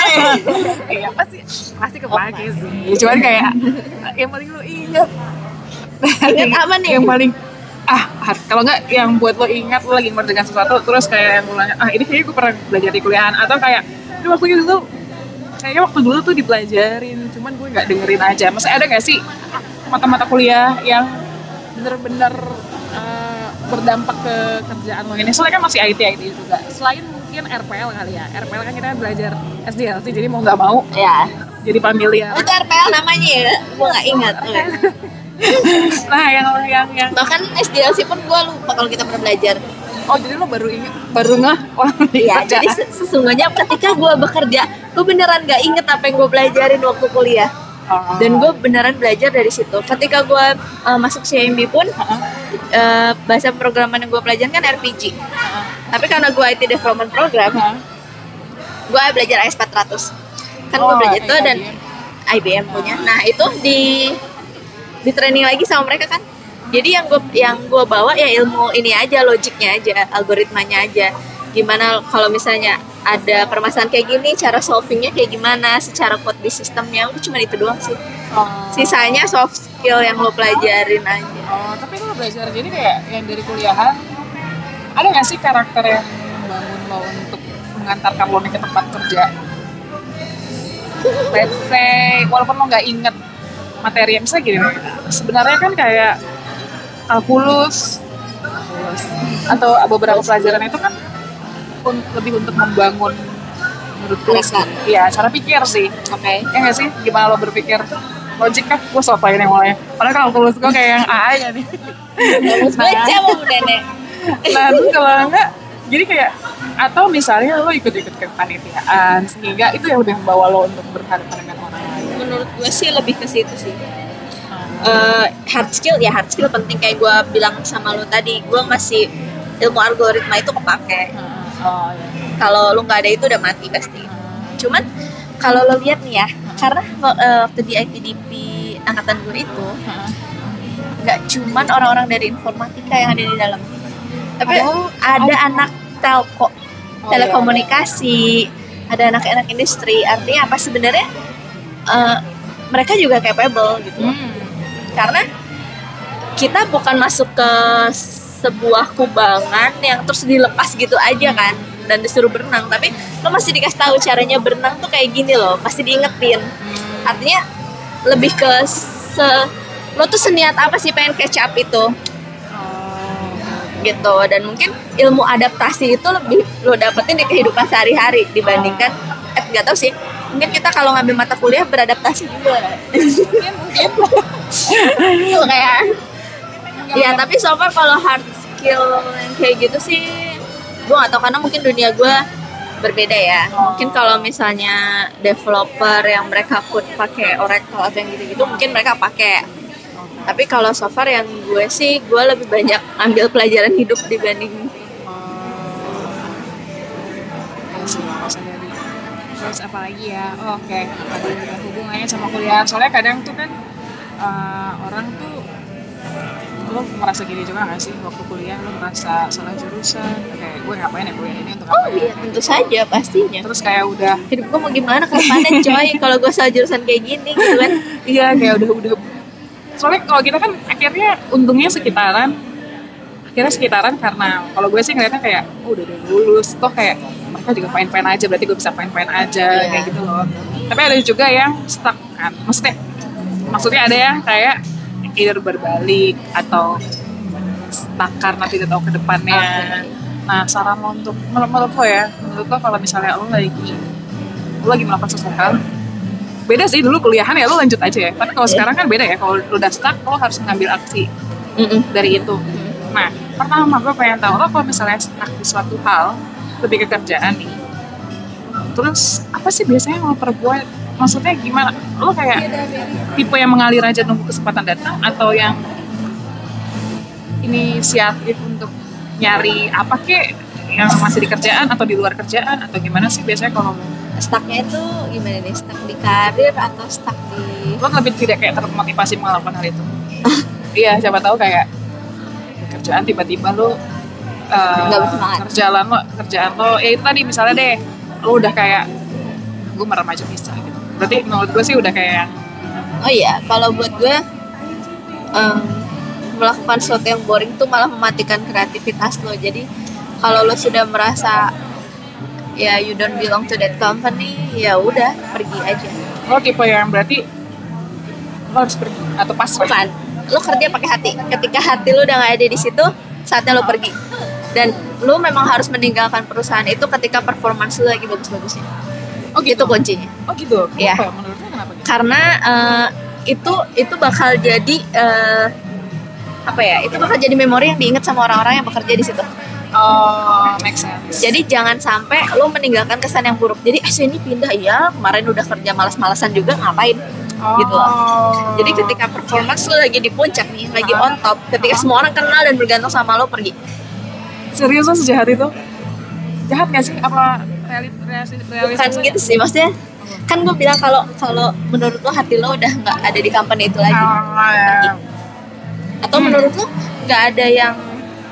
iya. Pasti pasti kepake sih. Cuman kayak yang paling lo ingat. Ingat apa nih? Yang paling ah kalau nggak yang buat lo ingat lo lagi mengerjakan sesuatu terus kayak yang mulanya ah ini kayaknya gue pernah belajar di kuliahan atau kayak ini waktu itu kayaknya waktu dulu tuh dipelajarin cuman gue nggak dengerin aja. Masa ada nggak sih mata-mata kuliah yang bener-bener eh, berdampak ke kerjaan lo ini? Soalnya kan masih IT IT juga. Selain mungkin RPL kali ya. RPL kan kita belajar SDLC jadi mau nggak mau ya. jadi familiar. Itu RPL namanya ya? Gue nggak ingat *laughs* nah yang yang yang. Bahkan SDLC pun gue lupa kalau kita pernah belajar. Oh jadi lo baru ingat baru ngeh wah *laughs* di ya kerjaan. jadi se- sesungguhnya ketika gue bekerja gue beneran gak inget apa yang gue pelajarin waktu kuliah Oh. dan gue beneran belajar dari situ ketika gue uh, masuk CMB pun Heeh. uh, bahasa programan yang gue pelajarin kan RPG Heeh. tapi karena gue IT development program Heeh. gue belajar AS400 kan gue Oh, belajar itu dan IBM. IBM punya nah itu di di training lagi sama mereka kan jadi yang gue yang gue bawa ya ilmu ini aja logiknya aja algoritmanya aja gimana kalau misalnya ada permasalahan kayak gini cara solvingnya kayak gimana secara code di sistemnya udah cuma itu doang sih Oh. sisanya soft skill yang lo pelajarin aja Oh, tapi lo belajar jadi kayak yang dari kuliahan ada nggak sih karakter yang membangun lo untuk mengantarkan lo ke tempat kerja? Let's say, walaupun lo nggak inget materi yang misalnya gini, sebenarnya kan kayak kalkulus, atau beberapa pelajaran itu kan un- lebih untuk membangun menurut. Pikiran. Iya, cara pikir sih. oke Ya nggak sih? Gimana lo berpikir? Logik kan gue sotoin yang mulai. Padahal kalau tulus gue kayak yang A aja nih. baca mau nenek Nah, terus kalau enggak, jadi kayak atau misalnya lo ikut-ikut kepanitiaan sehingga itu yang udah membawa lo untuk berhadapan dengan orang lain. menurut gue sih lebih ke situ sih Eh, hard skill ya hard skill penting kayak gue bilang sama lo tadi gue masih ilmu algoritma itu kepake Oh iya. kalau lu nggak ada itu udah mati pasti cuman kalau lo lihat nih ya karena eh, waktu di ITDP angkatan gue itu nggak cuman orang-orang dari informatika yang ada di dalam tapi ada oh. anak telco Oh, iya. telekomunikasi ada anak-anak industri artinya apa sebenarnya eh, mereka juga capable gitu Hmm. karena kita bukan masuk ke sebuah kubangan yang terus dilepas gitu aja kan dan disuruh berenang. Tapi lo masih dikasih tahu caranya berenang tuh kayak gini loh pasti diingetin. Artinya lebih ke se lo tuh seniat apa sih pengen catch up itu? Gitu dan mungkin ilmu adaptasi itu lebih lo dapetin di kehidupan sehari-hari dibandingkan eh nggak tahu sih. Mungkin kita kalau ngambil mata kuliah beradaptasi juga. Mungkin mungkin. Tuh, *laughs* kayak ya tapi so far kalau hard skill yang kayak gitu sih gue gak tau karena mungkin dunia gue berbeda ya. Mungkin kalau misalnya developer yang mereka pun pakai Oracle atau yang gitu-gitu mungkin mereka pakai. Tapi kalau so far yang gue sih gue lebih banyak ambil pelajaran hidup dibanding terus apa lagi ya? Oh, oke. Juga hubungannya sama kuliah. Soalnya kadang tuh kan eh, orang tuh lo merasa gini juga gak sih? Waktu kuliah lo merasa salah jurusan? Kayak gue ngapain ya kuliah ini untuk oh apa ya iya tentu saja pastinya. Terus kayak udah hidup gue mau gimana ke depannya coy? Kalau gue salah jurusan kayak gini gitu *laughs* kan iya kayak udah udah. Soalnya kalau kita kan akhirnya untungnya sekitaran akhirnya sekitaran karena kalau gue sih ngeliatnya kayak oh, udah udah lulus. Toh kayak mereka juga fine fine aja berarti gue bisa fine fine aja Iya. kayak gitu loh. Tapi ada juga yang stuck kan. Maksudnya maksudnya ada yang kayak either berbalik atau stuck karena tidak tahu ke depannya. Nah saran lo untuk menurut, menurut lo ya menurut lo kalau misalnya lo lagi lo lagi melakukan sesuatu hal beda sih dulu kuliahan ya lo lanjut aja ya. Tapi kalau Iya. sekarang kan beda ya kalau lo udah stuck lo harus mengambil aksi Mm-mm. dari itu. Nah pertama gue pengen tahu lo kalau misalnya stuck di suatu hal lebih ke kerjaan nih terus apa sih biasanya yang lo perbuat maksudnya gimana? Lo kayak tipe yang mengalir aja nunggu kesempatan datang atau yang inisiatif untuk nyari apa kek yang masih di kerjaan atau di luar kerjaan atau gimana sih biasanya kalau stucknya itu gimana nih? Stuck di karir atau stuck di lo lebih tidak kayak termotivasi melakukan hal itu? Iya siapa tahu kayak kerjaan tiba-tiba lo uh, kerjaan lo kerjaan lo ya itu tadi misalnya deh lo udah kayak gue merem aja bisa. gitu berarti menurut gue sih udah kayak Oh iya, kalau buat gue em, melakukan sesuatu yang boring tuh malah mematikan kreativitas lo. Jadi kalau lo sudah merasa ya you don't belong to that company, ya udah pergi aja. lo tipe yang berarti lo harus pergi atau pas Bukan, lo kerja pakai hati. Ketika hati lo udah nggak ada di situ, saatnya lo pergi. Dan lo memang harus meninggalkan perusahaan itu ketika performance lo lagi bagus-bagusnya. Oh Itu kuncinya. oh gitu. Kenapa? menurut lo kenapa gitu? Karena eh, itu itu bakal jadi eh, apa ya itu bakal jadi memori yang diingat sama orang-orang yang bekerja di situ. Oh make sense. Jadi jangan sampai lo meninggalkan kesan yang buruk. Jadi eh ini pindah. Ya kemarin udah kerja malas-malasan juga ngapain? Gitu loh. Oh. jadi ketika performance lo lagi di puncak nih lagi on top ketika semua orang kenal dan bergantung sama lo pergi. Serius lo sejahat itu? Jahat gak sih? Apa realit realis- bukan gitu sih maksudnya kan gue bilang kalau kalau menurut lo hati lo udah nggak ada di company itu lagi. Atau Hmm. menurut lo nggak ada yang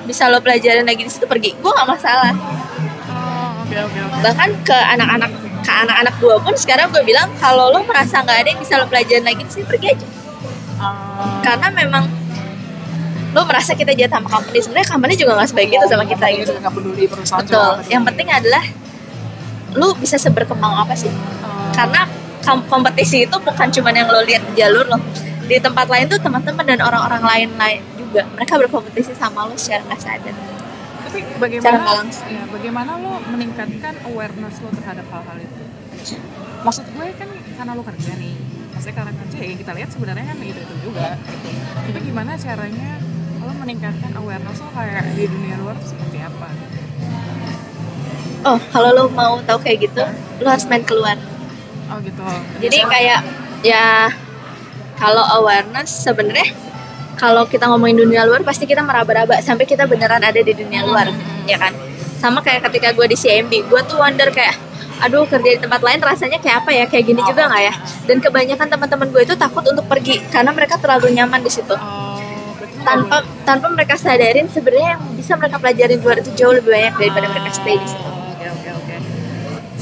bisa lo pelajarin lagi di situ pergi. Gue nggak masalah. Oh, bahkan ke anak-anak ke anak-anak gue pun sekarang gue bilang kalau lo merasa nggak ada yang bisa lo pelajarin lagi di sini pergi aja. Ah, karena memang lo merasa kita jahat sama company. Sebenarnya company juga nggak sebaik itu sama kita gitu. juga nggak peduli perusahaan juga betul. yang penting adalah lo bisa seberkembang apa sih? Oh. karena kom- kompetisi itu bukan cuma yang lo lihat di jalur lo di tempat lain tuh teman-teman dan orang-orang lain lain juga mereka berkompetisi sama lo secara nggak sadar. Tapi bagaimana ya, bagaimana lo meningkatkan awareness lo terhadap hal-hal itu? Maksud gue kan karena lo kerja nih maksudnya karena kerja ya yang kita lihat sebenarnya kan itu itu juga. Gitu tapi gimana caranya lo meningkatkan awareness lo kayak di dunia luar seperti apa oh kalau lo mau tahu kayak gitu lo harus main keluar. Oh gitu. Jadi kayak ya kalau awareness sebenarnya kalau kita ngomongin dunia luar pasti kita meraba-raba sampai kita beneran ada di dunia luar ya kan? Sama kayak ketika gue di CMB gue tuh wonder kayak aduh kerja di tempat lain rasanya kayak apa ya? Kayak gini juga nggak ya? Dan kebanyakan teman-teman gue itu takut untuk pergi karena mereka terlalu nyaman di situ. Oh tanpa tanpa mereka sadarin sebenarnya yang bisa mereka pelajarin luar itu jauh lebih banyak daripada mereka stay di situ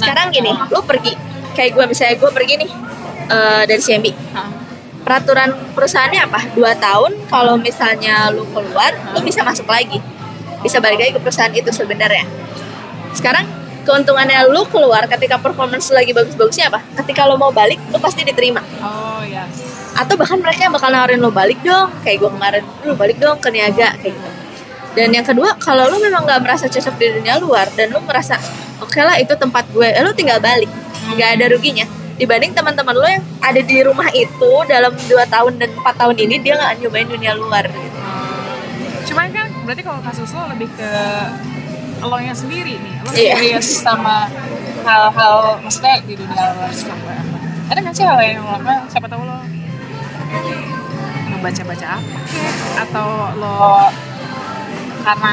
sekarang gini lu pergi kayak gue misalnya gue pergi nih eh, dari CMB Ah. peraturan perusahaannya apa? Dua tahun kalau misalnya lu keluar lu bisa masuk lagi. Bisa balik lagi ke perusahaan itu sebenarnya. Sekarang keuntungannya lu keluar ketika performance lu lagi bagus-bagusnya apa? Ketika lo mau balik lu pasti diterima. Oh ya. atau bahkan mereka yang bakal nawarin lo balik dong kayak gue kemarin lu balik dong ke niaga kayak gitu dan yang kedua kalau lu memang nggak merasa cocok di dunia luar dan lu merasa oke lah itu tempat gue eh, lu tinggal balik nggak ada ruginya dibanding teman-teman lo yang ada di rumah itu dalam dua tahun dan empat tahun ini dia nggak nyobain dunia luar gitu. Cuman kan berarti kalau kasus lo lebih ke lo nya sendiri nih. Lo Iya. serius sama hal-hal maksudnya di dunia luar seperti apa? Ada nggak sih hal yang lo lakukan? Siapa tahu lo ngebaca-baca apa atau lo karena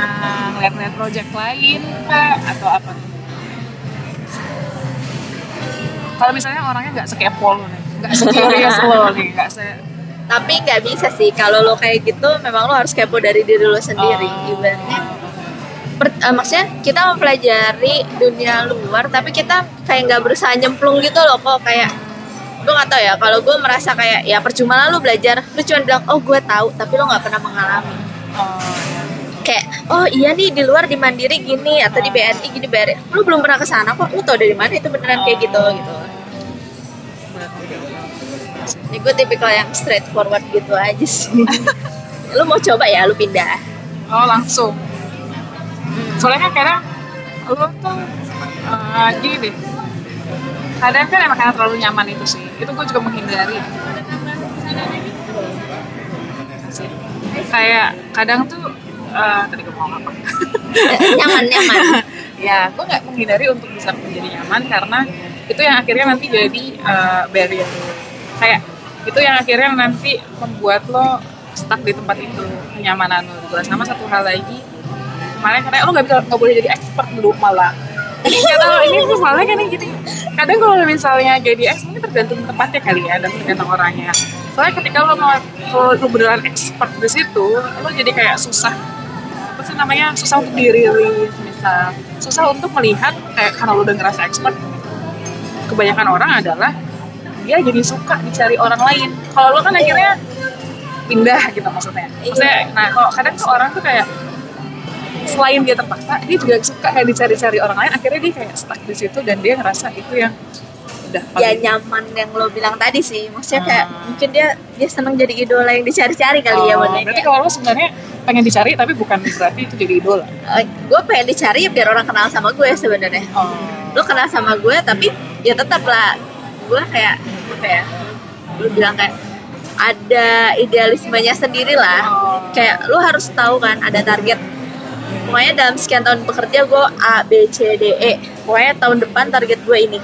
ngeliat-ngeliat project lain kah? atau apa kalau misalnya orangnya nggak sekepo lo nih nggak securious lo *laughs* nih nggak se tapi nggak bisa sih kalau lo kayak gitu memang lo harus kepo dari diri lo sendiri Oh. ibaratnya per- eh, maksudnya kita mempelajari dunia luar tapi kita kayak nggak berusaha nyemplung gitu loh kok kayak gue nggak tahu ya kalau gue merasa kayak ya percuma lah lo belajar lo cuma bilang oh gue tahu tapi lo nggak pernah mengalami oh, kayak oh iya nih di luar di mandiri gini atau di BRI gini BRI lu belum pernah ke sana kok lu tau dari mana itu beneran kayak gitu gitu. Ini gue tipikal yang straightforward gitu aja sih. *laughs* Lu mau coba ya lu pindah. Oh langsung. Soalnya kan kadang lo tuh uh, gini deh. Kadang kan emang karena terlalu nyaman itu sih. Itu gue juga menghindari. Kayak kadang tuh uh, tadi gue mau apa? Eh, nyaman nyaman. *laughs* Ya gue nggak menghindari untuk bisa menjadi nyaman karena itu yang akhirnya nanti jadi uh, barrier. Kayak itu yang akhirnya nanti membuat lo stuck di tempat itu kenyamanan lo. Gitu. sama satu hal lagi kemarin karena lo nggak bisa nggak boleh jadi expert dulu malah ini nggak tahu ini tuh malah kan gini kadang kalau misalnya jadi expert mungkin tergantung tempatnya kali ya dan tergantung orangnya. Soalnya ketika lo mau lo beneran expert di situ lo jadi kayak susah apa sih namanya? Susah untuk dirilis misal. Susah untuk melihat kayak karena lo udah ngerasa expert kebanyakan orang adalah dia jadi suka dicari orang lain. Kalau lo kan akhirnya pindah gitu maksudnya. Maksudnya nah kalau kadang tuh orang tuh kayak selain dia terpaksa dia juga suka kayak dicari-cari orang lain. Akhirnya dia kayak stuck di situ dan dia ngerasa itu yang udah ya nyaman yang lo bilang tadi sih. Maksudnya kayak Hmm. mungkin dia dia seneng jadi idola yang dicari-cari kali ya Oh, bener berarti kalau lo sebenarnya pengen dicari tapi bukan berarti itu jadi idola. Gue pengen dicari ya biar orang kenal sama gue sebenarnya. Oh. lu kenal sama gue tapi ya tetap lah gue kayak apa ya lu bilang kayak ada idealismenya sendiri lah. Oh. kayak lu harus tahu kan ada target. Pokoknya dalam sekian tahun bekerja gue A B C D E. Pokoknya tahun depan target gue ini.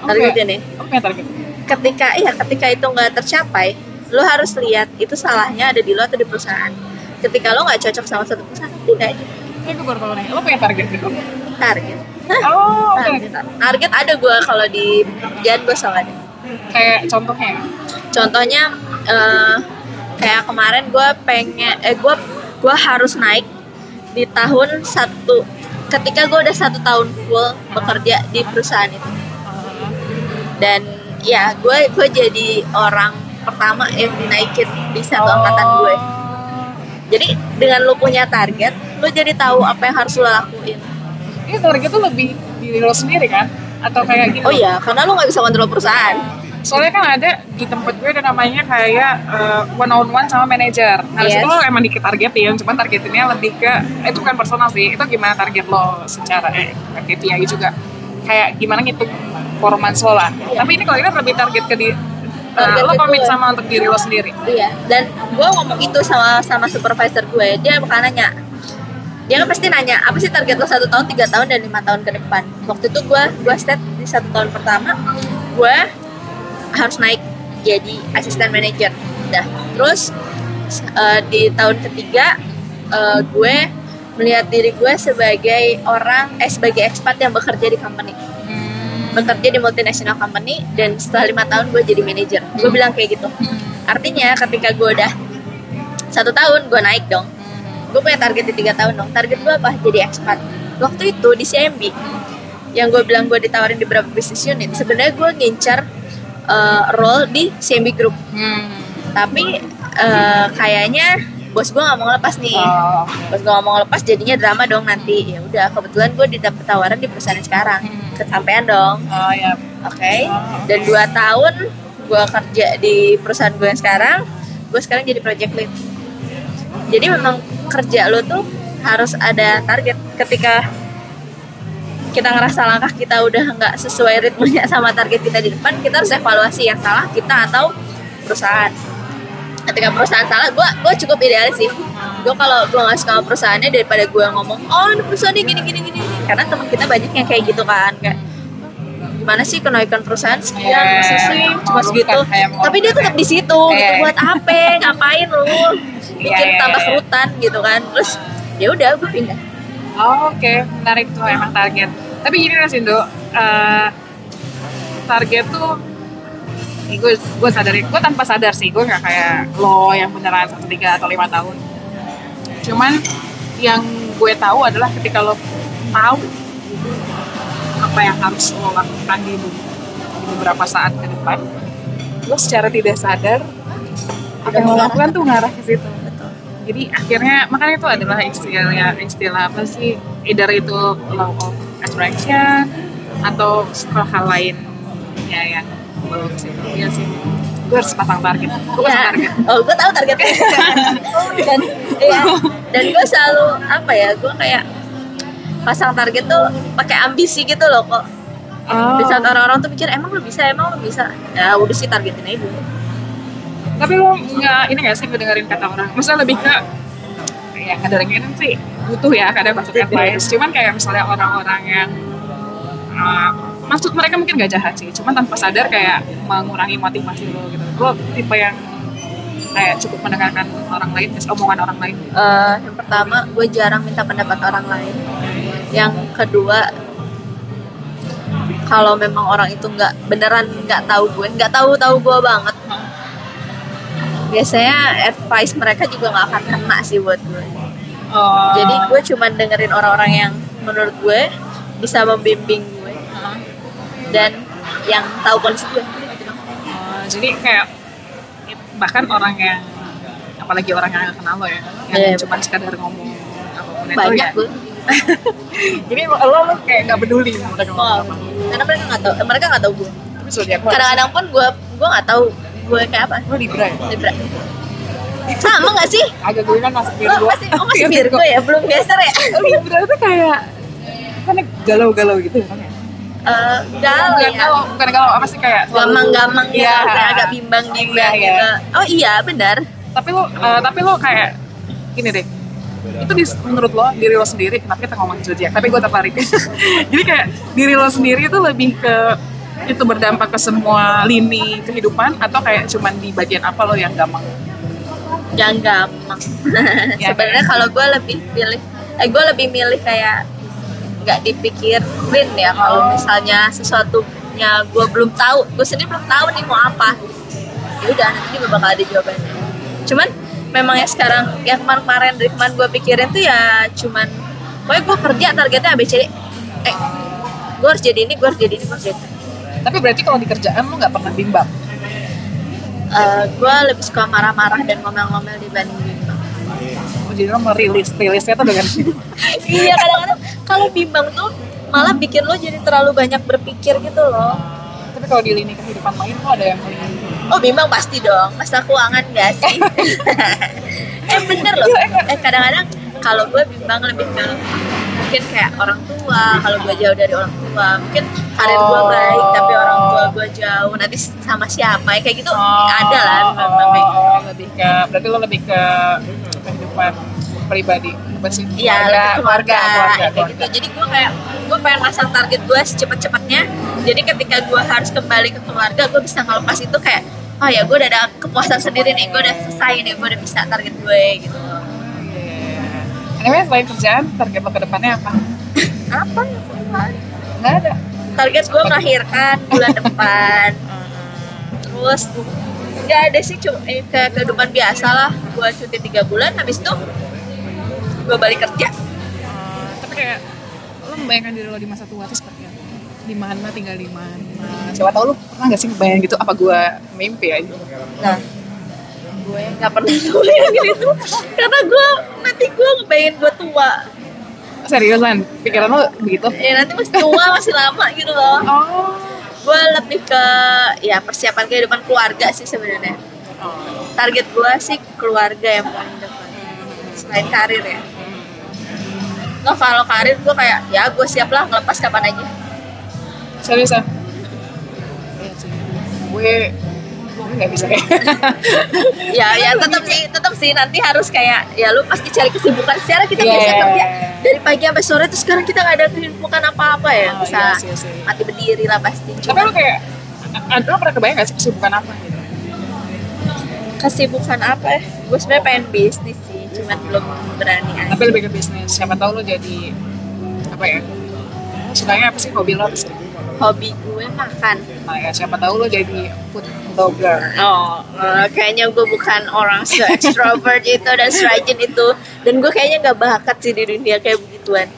Target Oke. ini. Lo punya target? Ketika iya ketika itu nggak tercapai lu harus lihat itu salahnya ada di lo atau di perusahaan ketika lo nggak cocok sama satu perusahaan tidak. Aja gue baru tahu nih, lo punya target gitu? target. Oh, oke. target, target. Ada gue kalau di jangan gue sama ada Kayak contohnya, contohnya eh, kayak kemarin gue pengen eh gue gue harus naik di tahun satu ketika gue udah satu tahun full bekerja di perusahaan itu. Dan ya gue gue jadi orang pertama yang dinaikin di satu angkatan gue jadi dengan lu punya target lu jadi tahu apa yang harus lo lakuin Ini target tuh lebih diri lo sendiri kan? Atau kayak gitu? oh iya karena lu nggak bisa kontrol perusahaan Soalnya kan ada di tempat gue ada namanya kayak uh, one on one sama manajer. Nah, Yes. di situ lo emang dikit targetin, cuman targetinnya lebih ke eh, itu bukan personal sih. Itu gimana target lo secara eh KPI juga. Kayak gimana ngitung performance lo lah. Tapi ini kalau ini lebih target ke di uh, Target lo komit gue. sama untuk diri lo sendiri. Iya, dan gue ngomong itu sama sama supervisor gue, dia bakal nanya, dia kan pasti nanya apa sih target lo satu tahun, tiga tahun dan lima tahun ke depan. Waktu itu gue gue state di satu tahun pertama, gue harus naik jadi asisten manajer. Dah, terus eh, di tahun ketiga eh, gue melihat diri gue sebagai orang eh sebagai expat yang bekerja di company bekerja di multinational company dan setelah lima tahun gue jadi manajer. Gue bilang kayak gitu. Artinya ketika gue udah satu tahun gue naik dong. Gue punya target di tiga tahun dong. Target gue apa? Jadi expat waktu itu di CMB yang gue bilang gue ditawarin di beberapa business unit sebenarnya gue ngincar eh, role di CMB Group. Hmm. tapi eh, kayaknya bos gue nggak mau ngelepas nih. Oh, bos gue nggak mau ngelepas jadinya drama dong nanti. Ya udah kebetulan gue didapet tawaran di perusahaan sekarang. Hmm. kesampaian dong. Oh ya. oke. Oh, dan dua tahun gue kerja di perusahaan gue yang sekarang gue sekarang jadi project lead. Jadi memang kerja lo tuh harus ada target. Ketika kita ngerasa langkah kita udah nggak sesuai ritmenya sama target kita di depan kita harus evaluasi yang salah kita atau perusahaan ketika perusahaan salah gue gue cukup idealis sih. Gue kalau gue nggak suka sama perusahaannya daripada gue ngomong oh ini perusahaannya gini gini gini. Karena teman kita banyak yang kayak gitu kan kayak gimana sih kenaikan perusahaan sekian Iya, masa sih cuma bukan segitu. tapi dia tetap di situ Iya, gitu. iya. buat apa? Ngapain lu? *laughs* Bikin iya, tambah iya. kerutan gitu kan. Terus ya udah gue pindah. Oh, Oke, menarik tuh emang target. Tapi gini lah Sindo, eh, target tuh gue gue sadar gue tanpa sadar sih gue nggak kayak lo yang beneran satu tiga atau lima tahun. Cuman yang gue tahu adalah ketika lo tahu apa yang harus lo lakukan di, di beberapa saat ke depan lo secara tidak sadar apa yang lo lakukan tuh ngarah ke situ. Betul. Jadi akhirnya makanya itu adalah istilah istilah apa sih? Either itu law of attraction atau hal lainnya yang iya sih. Gue harus pasang target. Gue Ya. target. Oh gue tahu targetnya. *laughs* Dan ya dan gue selalu apa ya gue kayak pasang target tuh pakai ambisi gitu loh kok. Oh. di saat orang-orang tuh mikir emang lu bisa emang lu bisa? Ya udah sih targetin aja dulu. Tapi lo nggak ini nggak sih ngedengerin kata orang? Maksudnya lebih ke ya ngedengerin sih butuh ya kadang masuk advice. Cuman kayak misalnya orang-orang yang uh, maksud mereka mungkin gak jahat sih cuman tanpa sadar kayak mengurangi motivasi lo gitu. Lo tipe yang kayak cukup mendengarkan orang lain omongan orang lain. Eh, yang pertama gue jarang minta pendapat orang lain. Yang kedua kalau memang orang itu nggak beneran nggak tahu gue nggak tahu tahu gue banget biasanya advice mereka juga nggak akan kena sih buat gue. Oh. jadi gue cuman dengerin orang-orang yang menurut gue bisa membimbing Uh, dan yang tahu kondisi gue uh, jadi kayak bahkan orang yang apalagi orang yang gak kenal lo ya yang Iya, cuma sekadar ngomong apa pun itu banyak ya. gue *laughs* jadi lo, lo kayak gak peduli mereka ngomong Oh, apa. karena mereka nggak tahu mereka nggak tahu gue kadang-kadang pun gue gue nggak tahu gue kayak apa. Lo libra ya? Libra. Sama nggak sih? Agak gue kan masuk Oh, Virgo masih, oh masih Iya, Virgo ya? Belum geser ya? Libra itu kayak kan galau-galau gitu kan ya Eh, galau bukan ya? galau bukan galau apa sih kayak Gamang-gamang gitu, Iya. kayak agak bimbang juga Iya, iya. gitu. Oh iya, benar. tapi lo eh, tapi lo kayak gini deh itu di, menurut lo diri lo sendiri kenapa kita ngomongin zodiak tapi gue tertarik *laughs* jadi kayak diri lo sendiri itu lebih ke itu berdampak ke semua lini kehidupan atau kayak cuman di bagian apa lo yang gampang Yang gampang. *laughs* Ya, Sebenarnya kalau gue lebih pilih, eh gue lebih milih kayak nggak dipikirin ya kalau misalnya sesuatunya gue belum tahu, gue sendiri belum tahu nih mau apa. Ya udah nanti juga bakal ada jawabannya. Cuman memang ya sekarang yang kemarin-kemarin dari kemarin gue pikirin tuh ya cuman pokoknya gue kerja targetnya ABCD eh gue harus jadi ini gue harus jadi ini gue harus jadi itu. tapi berarti kalau di kerjaan lo nggak pernah bimbang Eh, gue lebih suka marah-marah dan ngomel-ngomel dibanding bimbang oh, jadi lo merilis rilisnya tuh dengan *laughs* iya kadang-kadang kalau bimbang tuh malah bikin lo jadi terlalu banyak berpikir gitu loh. Tapi kalau di lini kehidupan lain lo ada yang lebih oh bimbang pasti dong masa keuangan gak sih? *laughs* Eh bener loh. Eh kadang-kadang kalau gue bimbang lebih ke mungkin kayak orang tua kalau gue jauh dari orang tua mungkin karir gue Oh. baik tapi orang tua gue jauh nanti sama siapa ya kayak gitu ada lah bimbang gitu oh, lebih ke berarti lo lebih ke kehidupan pribadi apa sih Iya, keluarga, keluarga, keluarga, kayak keluarga. gitu. Jadi gue kayak gue pengen masang target gue secepat-cepatnya. Jadi ketika gue harus kembali ke keluarga, gue bisa ngelepas itu kayak, oh ya gue udah ada kepuasan sendiri nih, gue udah selesai nih, gue udah bisa target gue gitu. Iya. Anyway, selain kerjaan, target lo ke depannya apa? *laughs* Apa? Nggak ada. Target gue melahirkan bulan *laughs* depan. Terus nggak ada sih cuma eh, ke kehidupan biasa lah. Gue cuti tiga bulan, habis itu gue balik kerja. Tapi kayak lo membayangkan diri lo di masa tua itu seperti apa? Di mana tinggal di mana? Siapa tahu lo pernah nggak sih bayangin gitu? Apa gua mimpi aja? Nah, gue nggak pernah *laughs* ngebayangin itu karena gue nanti gue ngebayangin gue tua Seriusan, pikiran lo begitu? ya nanti masih tua masih lama gitu loh Oh. gue lebih ke ya persiapan kehidupan keluarga sih sebenarnya target gue sih keluarga yang paling depan selain karir ya Nah kalau karir gue kayak ya gue siap lah ngelepas kapan aja Seriusan? Iya sih. Gue gue nggak bisa ya. *laughs* ya ya tetap sih tetap sih nanti harus kayak ya lu pasti cari kesibukan secara kita Iya, biasa iya, kerja iya. dari pagi sampai sore terus sekarang kita nggak ada kesibukan apa-apa ya Oh, bisa iya sih, sih. mati berdiri lah pasti Tapi lo kayak, lo pernah kebayang gak sih kesibukan apa gitu? kesibukan apa ya gue sebenarnya pengen bisnis cuman belum berani aja Tapi lebih ke bisnis. Siapa tahu lo jadi apa ya? Sukanya apa sih hobi lo apa sih? hobi gue makan Nah ya siapa tahu lo jadi food blogger. Oh, eh, kayaknya gue bukan orang se extrovert *laughs* itu dan serajin itu dan gue kayaknya nggak bakat sih di dunia kayak begituan.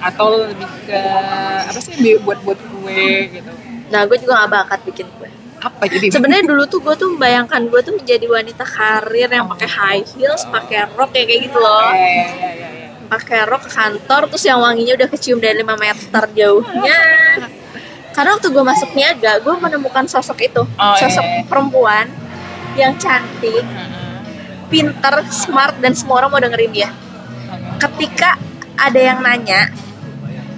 Atau lebih ke apa sih bi- buat-buat kue gitu? Nah, gue juga nggak bakat bikin kue. Apa jadi? Sebenarnya dulu tuh gue tuh membayangkan gue tuh menjadi wanita karir yang pakai high heels, pakai rok kayak kayak gitu loh. Ya, ya, ya, ya, ya. Pakai rok ke kantor terus yang wanginya udah kecium dari 5 meter jauhnya. Karena waktu gue masuk niaga, gue menemukan sosok itu, Oh, sosok iya. perempuan yang cantik, pinter, smart dan semua orang mau dengerin dia. ketika ada yang nanya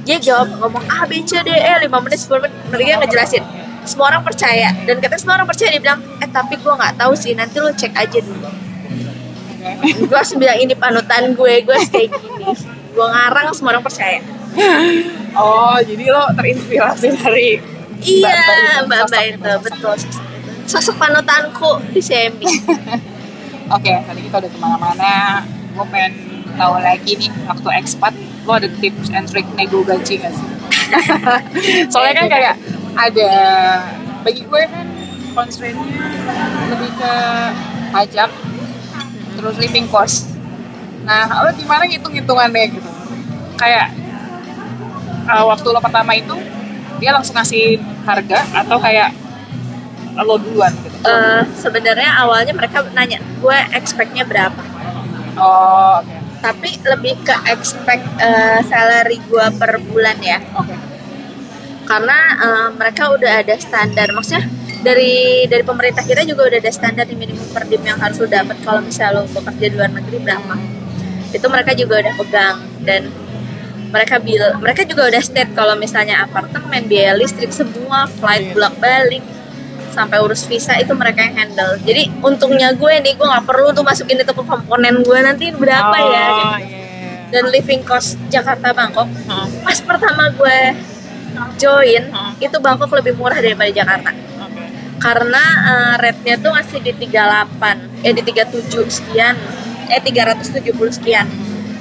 dia jawab ngomong A B C D E 5 menit 10 menit mereka ngejelasin semua orang percaya. Dan ketika semua orang percaya dia bilang eh tapi gue nggak tahu sih nanti lo cek aja dulu. Gue harus bilang ini panutan gue gue kayak gini. Gue ngarang semua orang percaya. Oh, jadi lo terinspirasi dari iya mbak itu, mbak itu betul. Sosok panutanku di CMB *laughs* Oke, tadi kita udah ke mana-mana. Gue pengen tahu lagi nih waktu ekspat, lo ada tips and trick nego gaji gak sih? *laughs* Soalnya kan kayak ada bagi gue kan constraint-nya lebih ke pajak, terus living cost. Nah, lo gimana ngitung-ngitungannya gitu? Kayak uh, waktu lo pertama itu dia langsung ngasih harga atau kayak lo duluan gitu? Eh, sebenarnya awalnya mereka nanya gue expectnya berapa Oh, oke. tapi lebih ke expect eh, salary gue per bulan ya Oke. Karena eh, mereka udah ada standar maksudnya dari dari pemerintah kita juga udah ada standar di minimum per diem yang harus lo dapat kalau misalnya lo bekerja di luar negeri berapa itu mereka juga udah pegang dan mereka bil mereka juga udah state kalau misalnya apartemen biaya listrik semua flight Iya. bolak balik sampai urus visa itu mereka yang handle jadi untungnya gue nih gue nggak perlu tuh masukin itu ke komponen gue nanti berapa oh, ya gitu. iya. dan living cost Jakarta Bangkok pas pertama gue join Hmm. itu Bangkok lebih murah daripada Jakarta Oke. karena eh, rate-nya tuh masih di 38 eh di 37 sekian eh 370 sekian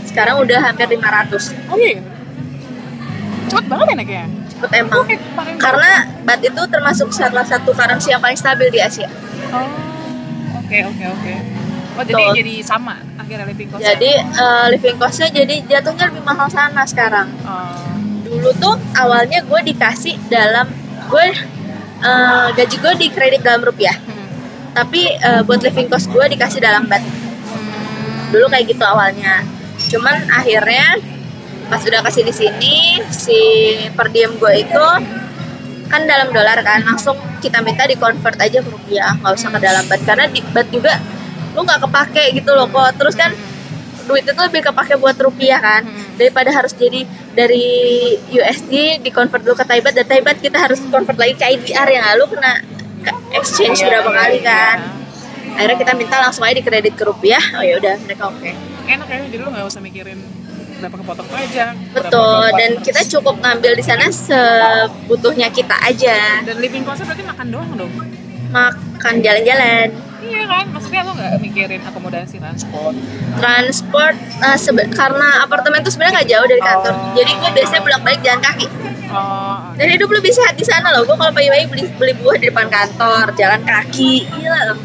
sekarang udah hampir 500 Oh iya. Cepet banget ya naiknya. cepet emang kemarin karena bat itu termasuk salah satu currency yang paling stabil di Asia Oh. Oke, oke, oke. Oh, jadi Betul. jadi sama akhirnya living cost. jadi eh, living cost-nya jadi jatuhnya lebih mahal sana sekarang Oh. Dulu tuh awalnya gue dikasih dalam gue eh, gaji gue di kredit dalam rupiah. Hmm. tapi eh, buat living cost gue dikasih dalam bat dulu kayak gitu awalnya. Cuman akhirnya pas udah kasih di sini si per diem gue itu kan dalam dolar kan langsung kita minta di convert aja ke rupiah nggak usah ke dalam bat karena di bat juga lu nggak kepake gitu loh kok. Terus kan duit itu lebih kepake buat rupiah kan daripada harus jadi dari USD di convert dulu ke Thai baht dan Thai baht kita harus convert lagi ke IDR yang lalu kena ke exchange Iya, berapa iya, kali iya. kan akhirnya kita minta langsung aja di kredit ke rupiah oh ya udah mereka oke Enak ya, jadi lu nggak usah mikirin berapa kepotong pajak. berapa betul dan kita cukup ngambil di sana sebutuhnya kita aja dan living cost berarti makan doang dong. makan jalan-jalan Iya kan, maksudnya lu nggak mikirin akomodasi transport. transport eh, sebe- karena apartemen itu sebenarnya nggak jauh dari kantor. Oh. jadi gue biasanya bolak-balik jalan kaki. Oh, dan hidup lebih sehat di sana loh. Gue kalau pagi-pagi beli beli buah di depan kantor jalan kaki. Gila loh.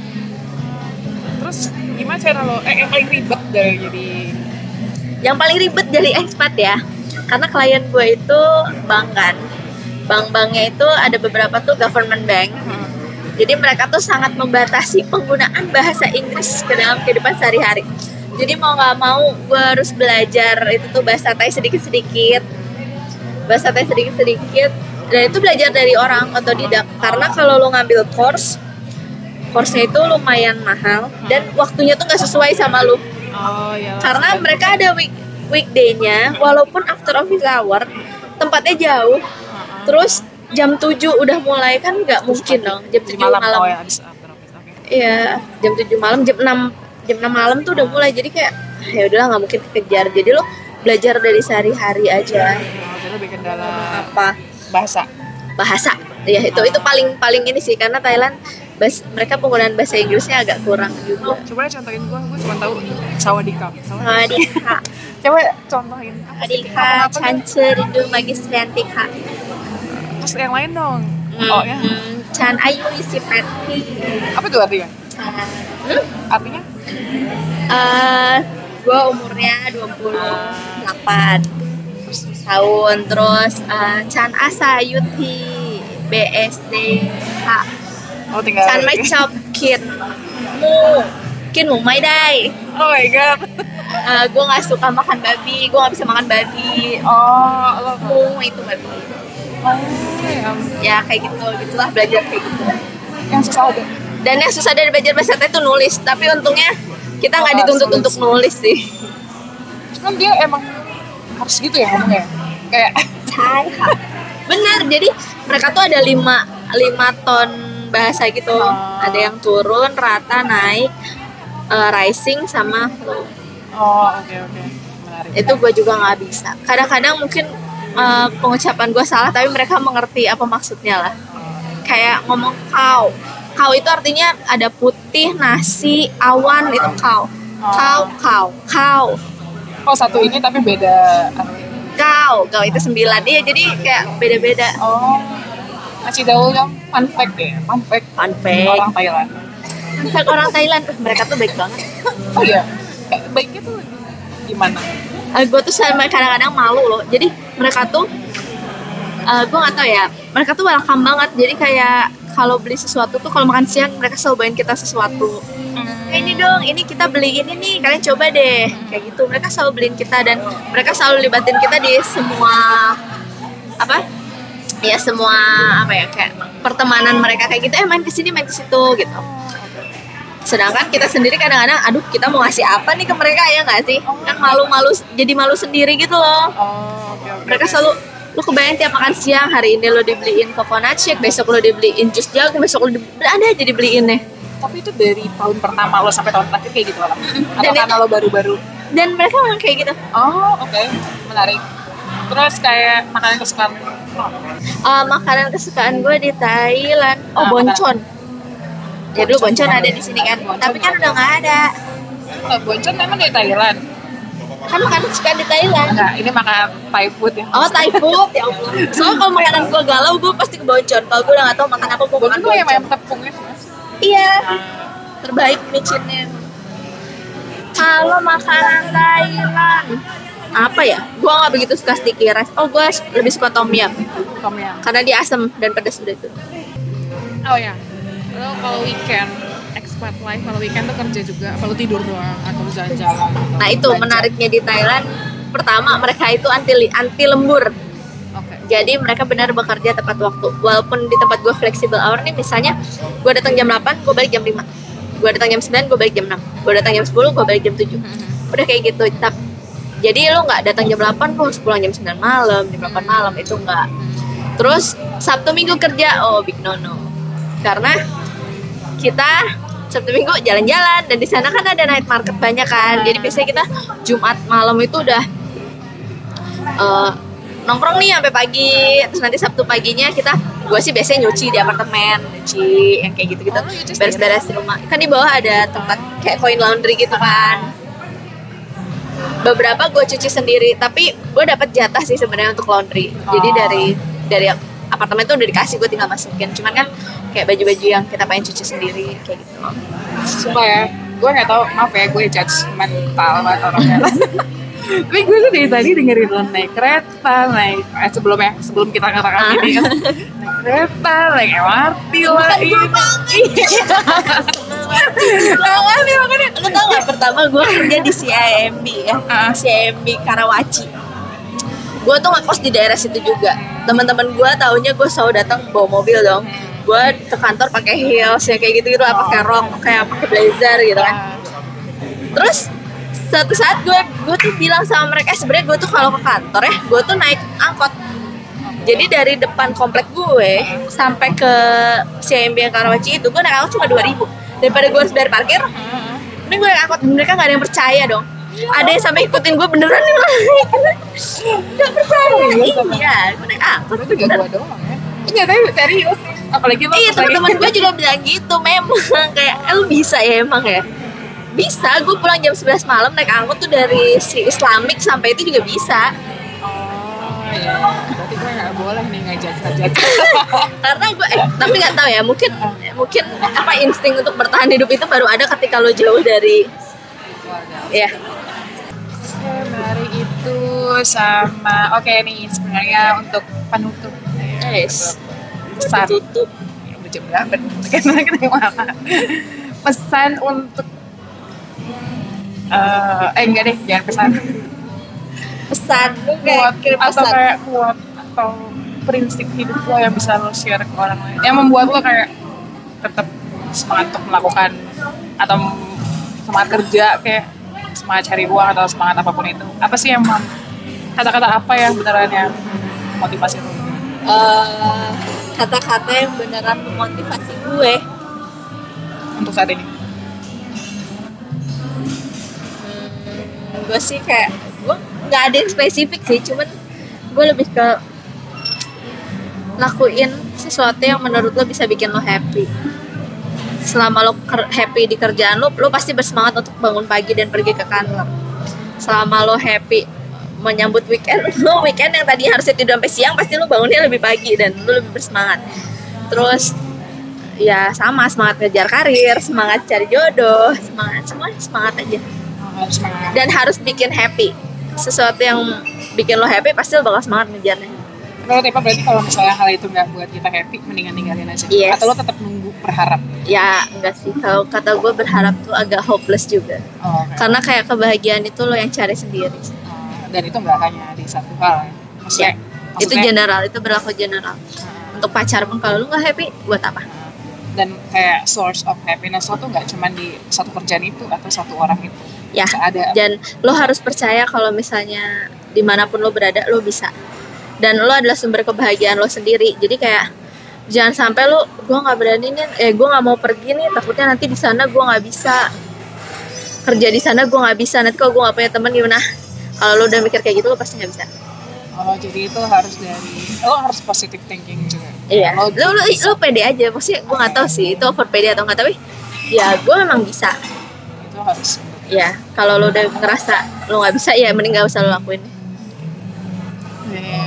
Terus gimana cara lo? Eh, yang paling ribet dari jadi? Yang paling ribet dari expat ya. Karena klien gue itu bank kan bank-banknya itu ada beberapa tuh government bank Jadi mereka tuh sangat membatasi penggunaan bahasa Inggris ke dalam kehidupan sehari-hari. Jadi mau nggak mau gue harus belajar itu tuh bahasa Thai sedikit-sedikit, bahasa Thai sedikit-sedikit. Dan itu belajar dari orang otodidak. Karena kalau lo ngambil course, course-nya itu lumayan mahal dan waktunya tuh nggak sesuai sama lo. Oh iya. Karena mereka ada week weekday-nya, walaupun after office hour, tempatnya jauh. Terus jam 7 udah mulai kan nggak mungkin dong jam 7 malam, malam. Oh ya, habis after office. Oke. Iya, jam 7 malam, jam 6 jam 6 malam tuh udah mulai jadi kayak "Ah, ya udahlah nggak mungkin kejar. Jadi lo belajar dari sehari-hari aja. Oh, jadi lebih kendala Apa bahasa. bahasa. Ya itu itu paling paling ini sih karena Thailand mereka penggunaan bahasa Inggrisnya agak kurang juga. Coba deh contohin gua, gua cuma tahu sawadikap. Sawadika, *laughs* Coba contohin. Sawadika, Apa tuh? Chance, Terus yang lain dong. Oh ya. Hmm, Chan Ayu isi peti. Apa tuh artinya? Hmm? Artinya? Eh, gue umurnya 28 tahun terus eh, Chan Asa Yuti BSD H Oh tinggal. Chan Mai Chop Kin Mu Kin Mu Mai Dai Oh my god. Eh, gue nggak suka makan babi gue nggak bisa makan babi Oh, lo Mu itu babi Oh, ya. ya kayak gitu gitulah belajar kayak gitu Yang susah ada. dan yang susah dari belajar bahasa itu nulis tapi untungnya kita nggak Oh, dituntut sulit untuk nulis sih Cuman dia emang harus gitu ya ngomongnya. Kayak. Bener, jadi mereka tuh ada lima, lima ton bahasa gitu. Oh. Ada yang turun, rata, naik, eh, rising sama low. Oh, oke oke. Menarik. Itu gue juga nggak bisa. Kadang-kadang mungkin eh, pengucapan gue salah, tapi mereka mengerti apa maksudnya lah. Kayak ngomong kau. Kau itu artinya ada putih, nasi, awan itu kau. Kau, kau, kau, Oh, satu ini tapi beda kau, kau itu sembilan. Iya, jadi kayak beda-beda. Oh. Masih tahu yang fun fact ya, fun fact Fun fact. orang Thailand. Kayak orang Thailand, uh, mereka tuh baik banget. Oh iya. Baiknya tuh gimana? gue tuh sama kadang-kadang malu loh jadi mereka tuh gue nggak tahu ya. Mereka tuh welcome banget. Jadi kayak kalau beli sesuatu tuh kalau makan siang mereka selalu bawain kita sesuatu. "Eh, ini dong ini kita beli ini nih kalian coba deh. Kayak gitu. Mereka selalu beliin kita dan mereka selalu libatin kita di semua apa? Ya semua apa ya kayak pertemanan mereka kayak gitu. Eh main ke sini main ke situ gitu sedangkan kita sendiri kadang-kadang aduh kita mau ngasih apa nih ke mereka ya nggak sih kan malu-malu jadi malu sendiri gitu loh Oh, oke oke. mereka selalu lu kebayang tiap makan siang hari ini lo dibeliin coconut shake besok lo dibeliin jus jagung besok lo dibeliin ada aja dibeliin nih Tapi itu dari tahun pertama lo sampai tahun terakhir kayak gitu lah. Atau Dan karena lo baru-baru? dan mereka memang kayak gitu Oh, oke. Menarik. Terus kayak makanan kesukaan lo? Eh, makanan kesukaan gue di Thailand oh Ah, boncon ya dulu Boncon ada di sini kan Boncon tapi kan udah nggak ada Oh, boncon memang dari Thailand. kan makanan kesukaan di Thailand Enggak, ini makan Thai food ya. Oh Thai food ya Allah. Soalnya kalau makanan gue galau gue pasti ke boncon. Kalau gue udah gak tau makan apa gue makan Boncon yang ayam tepung itu. Mas. Iya. Nah, terbaik micinnya kalau makanan Thailand apa ya gue nggak begitu suka sticky rice oh gue lebih suka tom yum tom yum. karena dia asam dan pedas udah itu Oh ya. Lo kalau weekend expat life kalau weekend tuh kerja juga, kalau tidur doang atau jalan-jalan. nah itu belanja. menariknya di Thailand. Pertama mereka itu anti anti lembur. Oke. jadi mereka benar bekerja tepat waktu. Walaupun di tempat gue flexible hour nih misalnya gue datang jam 8 gue balik jam 5 gue datang jam 9 gue balik jam 6 gue datang jam 10 gue balik jam 7 udah kayak gitu. Tap- jadi lo nggak datang jam 8 lo harus pulang jam 9 malam jam 8 malam. Itu nggak. Terus Sabtu Minggu kerja. Oh big no no karena kita Sabtu Minggu jalan-jalan dan di sana kan ada night market banyak kan. Jadi biasanya kita Jumat malam itu udah eh, nongkrong nih sampai pagi. Terus nanti Sabtu paginya kita gue sih biasanya nyuci di apartemen nyuci yang kayak gitu gitu Oh, beres-beres di rumah. Kan di bawah ada tempat kayak coin laundry gitu kan. Beberapa gue cuci sendiri tapi gue dapat jatah sih sebenarnya untuk laundry. Jadi Oh. dari dari apartemen tuh udah dikasih gue tinggal masukin cuman kan kayak baju-baju yang kita pengen cuci sendiri kayak gitu Sumpah ya, gue nggak tahu, maaf ya, gue judge mental banget orangnya. *laughs* Tapi gue tuh dari tadi dengerin lo naik kereta, naik eh, sebelumnya sebelum kita katakan Ah. ini kan naik kereta, naik MRT lah ini. Iya. Makanya makanya. Lo tau gak pertama gue kerja di CIMB ya Ah. CIMB Karawaci Gue tuh ngekos di daerah situ juga. Teman-teman gue taunya gue selalu datang bawa mobil dong. Gue ke kantor pakai heels ya kayak gitu gitu lah pakai rok kayak pakai blazer gitu kan. Terus satu saat gue gue tuh bilang sama mereka "Eh, sebenarnya gue tuh kalau ke kantor ya gue tuh naik angkot. Jadi dari depan komplek gue sampai ke CIMB yang Karawaci itu gue naik angkot cuma 2000 daripada gue harus bayar parkir ini gue naik angkot. Mereka gak ada yang percaya dong ada yang sampai ikutin gue beneran nih gak percaya. Iya gue naik angkot. Itu gak gue doang ya. Enggak, tapi serius. Apalagi lo iya teman-teman gue juga bilang gitu memang *laughs* kayak eh, lu bisa ya emang ya? Bisa gue pulang jam 11 malam naik angkot tuh dari si Islamik sampai itu juga bisa. Oh iya, berarti gue gak boleh nih ngajak ngajak. *laughs* karena gue eh, tapi nggak tahu ya mungkin mungkin apa insting untuk bertahan hidup itu baru ada ketika lo jauh dari ya sama oke nih sebenarnya untuk penutup. Guys pesan. Tutup ya udah jam berapa pesan untuk eh eh enggak deh jangan pesan. Pesan lu kayak atau pesan. kayak kuat atau prinsip hidup lo yang bisa lo share ke orang lain. Yang membuat lo kayak tetap semangat untuk melakukan atau semangat kerja kayak semangat cari uang atau semangat apa pun itu. Apa sih yang kata-kata apa yang beneran yang motivasi lo Eh, kata-kata yang beneran memotivasi gue. Untuk saat ini? Hmm, gue sih kayak gue nggak ada yang spesifik sih cuman gue lebih ke lakuin sesuatu yang menurut lo bisa bikin lo happy. Selama lo happy di kerjaan lo lo pasti bersemangat untuk bangun pagi dan pergi ke kantor. Selama lo happy menyambut weekend *laughs* lo weekend yang tadi harusnya tidur sampai siang pasti lo bangunnya lebih pagi dan lo lebih bersemangat terus ya sama semangat ngejar karir semangat cari jodoh semangat semua semangat aja semangat dan harus bikin happy sesuatu yang bikin lo happy pasti lo bakal semangat ngejarnya Kalau tipe berarti kalau misalnya hal itu nggak buat kita happy, mendingan tinggalin aja. Yes. Atau lo tetap nunggu berharap. ya enggak sih kalau kata gue berharap tuh agak hopeless juga Oh, oke. karena kayak kebahagiaan itu lo yang cari sendiri Oh, dan itu nggak hanya di satu hal. ya. Maksudnya, Ya, itu general itu berlaku general uh, untuk pacar pun kalau lu nggak happy buat apa dan kayak source of happiness lo tuh nggak cuma di satu kerjaan itu atau satu orang itu. ya ada. dan lo harus percaya kalau misalnya di mana pun lo berada lo bisa dan lo adalah sumber kebahagiaan lo sendiri jadi kayak jangan sampai lo gue nggak berani nih eh gue nggak mau pergi nih takutnya nanti di sana gue nggak bisa kerja di sana gue nggak bisa nanti kalau gue nggak punya teman gimana kalau lo udah mikir kayak gitu lo pasti nggak bisa Oh, jadi itu harus dari lo harus positive thinking juga. iya Lo, lo lo, lo pede aja maksudnya gue nggak tahu sih itu over pede atau nggak tapi ya gue memang bisa itu harus ya kalau lo udah ngerasa lo nggak bisa ya mending gak usah lo lakuin Ya,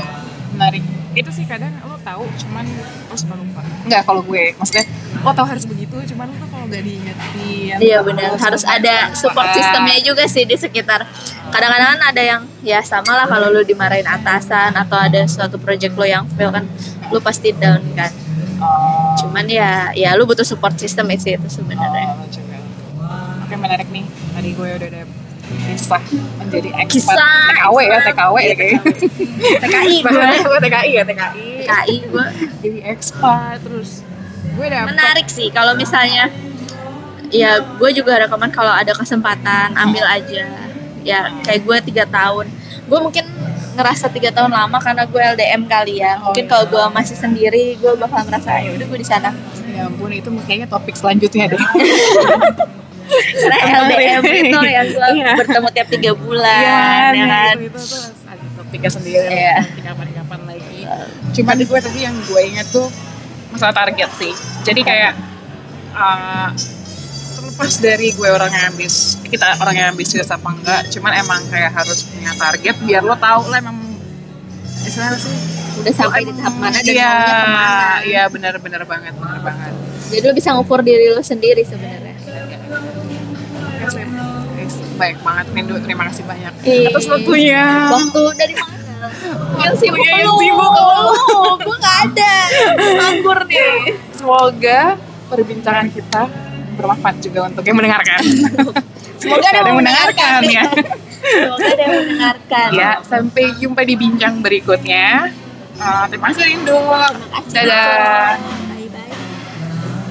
menarik. Itu sih kadang lo tahu, cuman lo suka lupa. Enggak kalau gue, maksudnya lo tahu harus begitu, cuman lo tuh kalau nggak diingetin. Iya benar, harus ada support sistemnya juga sih di sekitar. Kadang-kadang kan ada yang ya sama lah kalau lu dimarahin atasan atau ada suatu project lo yang fail kan, lu pasti down kan. Cuman ya ya lu butuh support system sih itu sebenarnya. oh, juga. Oke menarik nih. Tadi gue udah ada kisah menjadi expert Kisah, TKW ya, TKW ya kayaknya. *laughs* TKI gue, TKI ya, TKI. TKI gue Jadi expert terus. Gue dapet menarik sih kalau misalnya ya gue juga rekomen kalau ada kesempatan ambil aja ya kayak gue tiga tahun gue mungkin ngerasa tiga tahun lama karena gue LDM kali ya Oh, mungkin iya. kalau gue masih sendiri gue bakal ngerasa ya udah gue di sana Ya ampun itu kayaknya topik selanjutnya deh. *laughs* karena LDM itu ya gue *laughs* Iya. bertemu tiap tiga bulan ya nah, kan itu, itu tuh ada topiknya sendiri Iya. nanti kapan-kapan lagi. Cuman gue tadi yang gue inget tuh masalah target sih. Jadi kayak uh, terlepas dari gue orang yang ambis, kita orang yang ambisius apa enggak, cuman emang kayak harus punya target biar lo tahu lah emang istilahnya sih udah sampai di tahap mana dan iya, maunya ke mana Iya benar-benar banget, benar banget. jadi lo bisa ngukur diri lo sendiri sebenarnya Baik banget Nindu, terima kasih banyak Oke. atas waktunya. Waktu dari mana? Yang sibuk Iya, yang sibuk lu. Gue gak ada. Nganggur nih. Semoga perbincangan kita bermanfaat juga untuk yang mendengarkan. *laughs* Semoga ada yang mendengarkan. ya. Semoga ada yang mendengarkan. ya, sampai jumpa di bincang berikutnya. Uh, terima kasih Rindu. kasih. Dadah.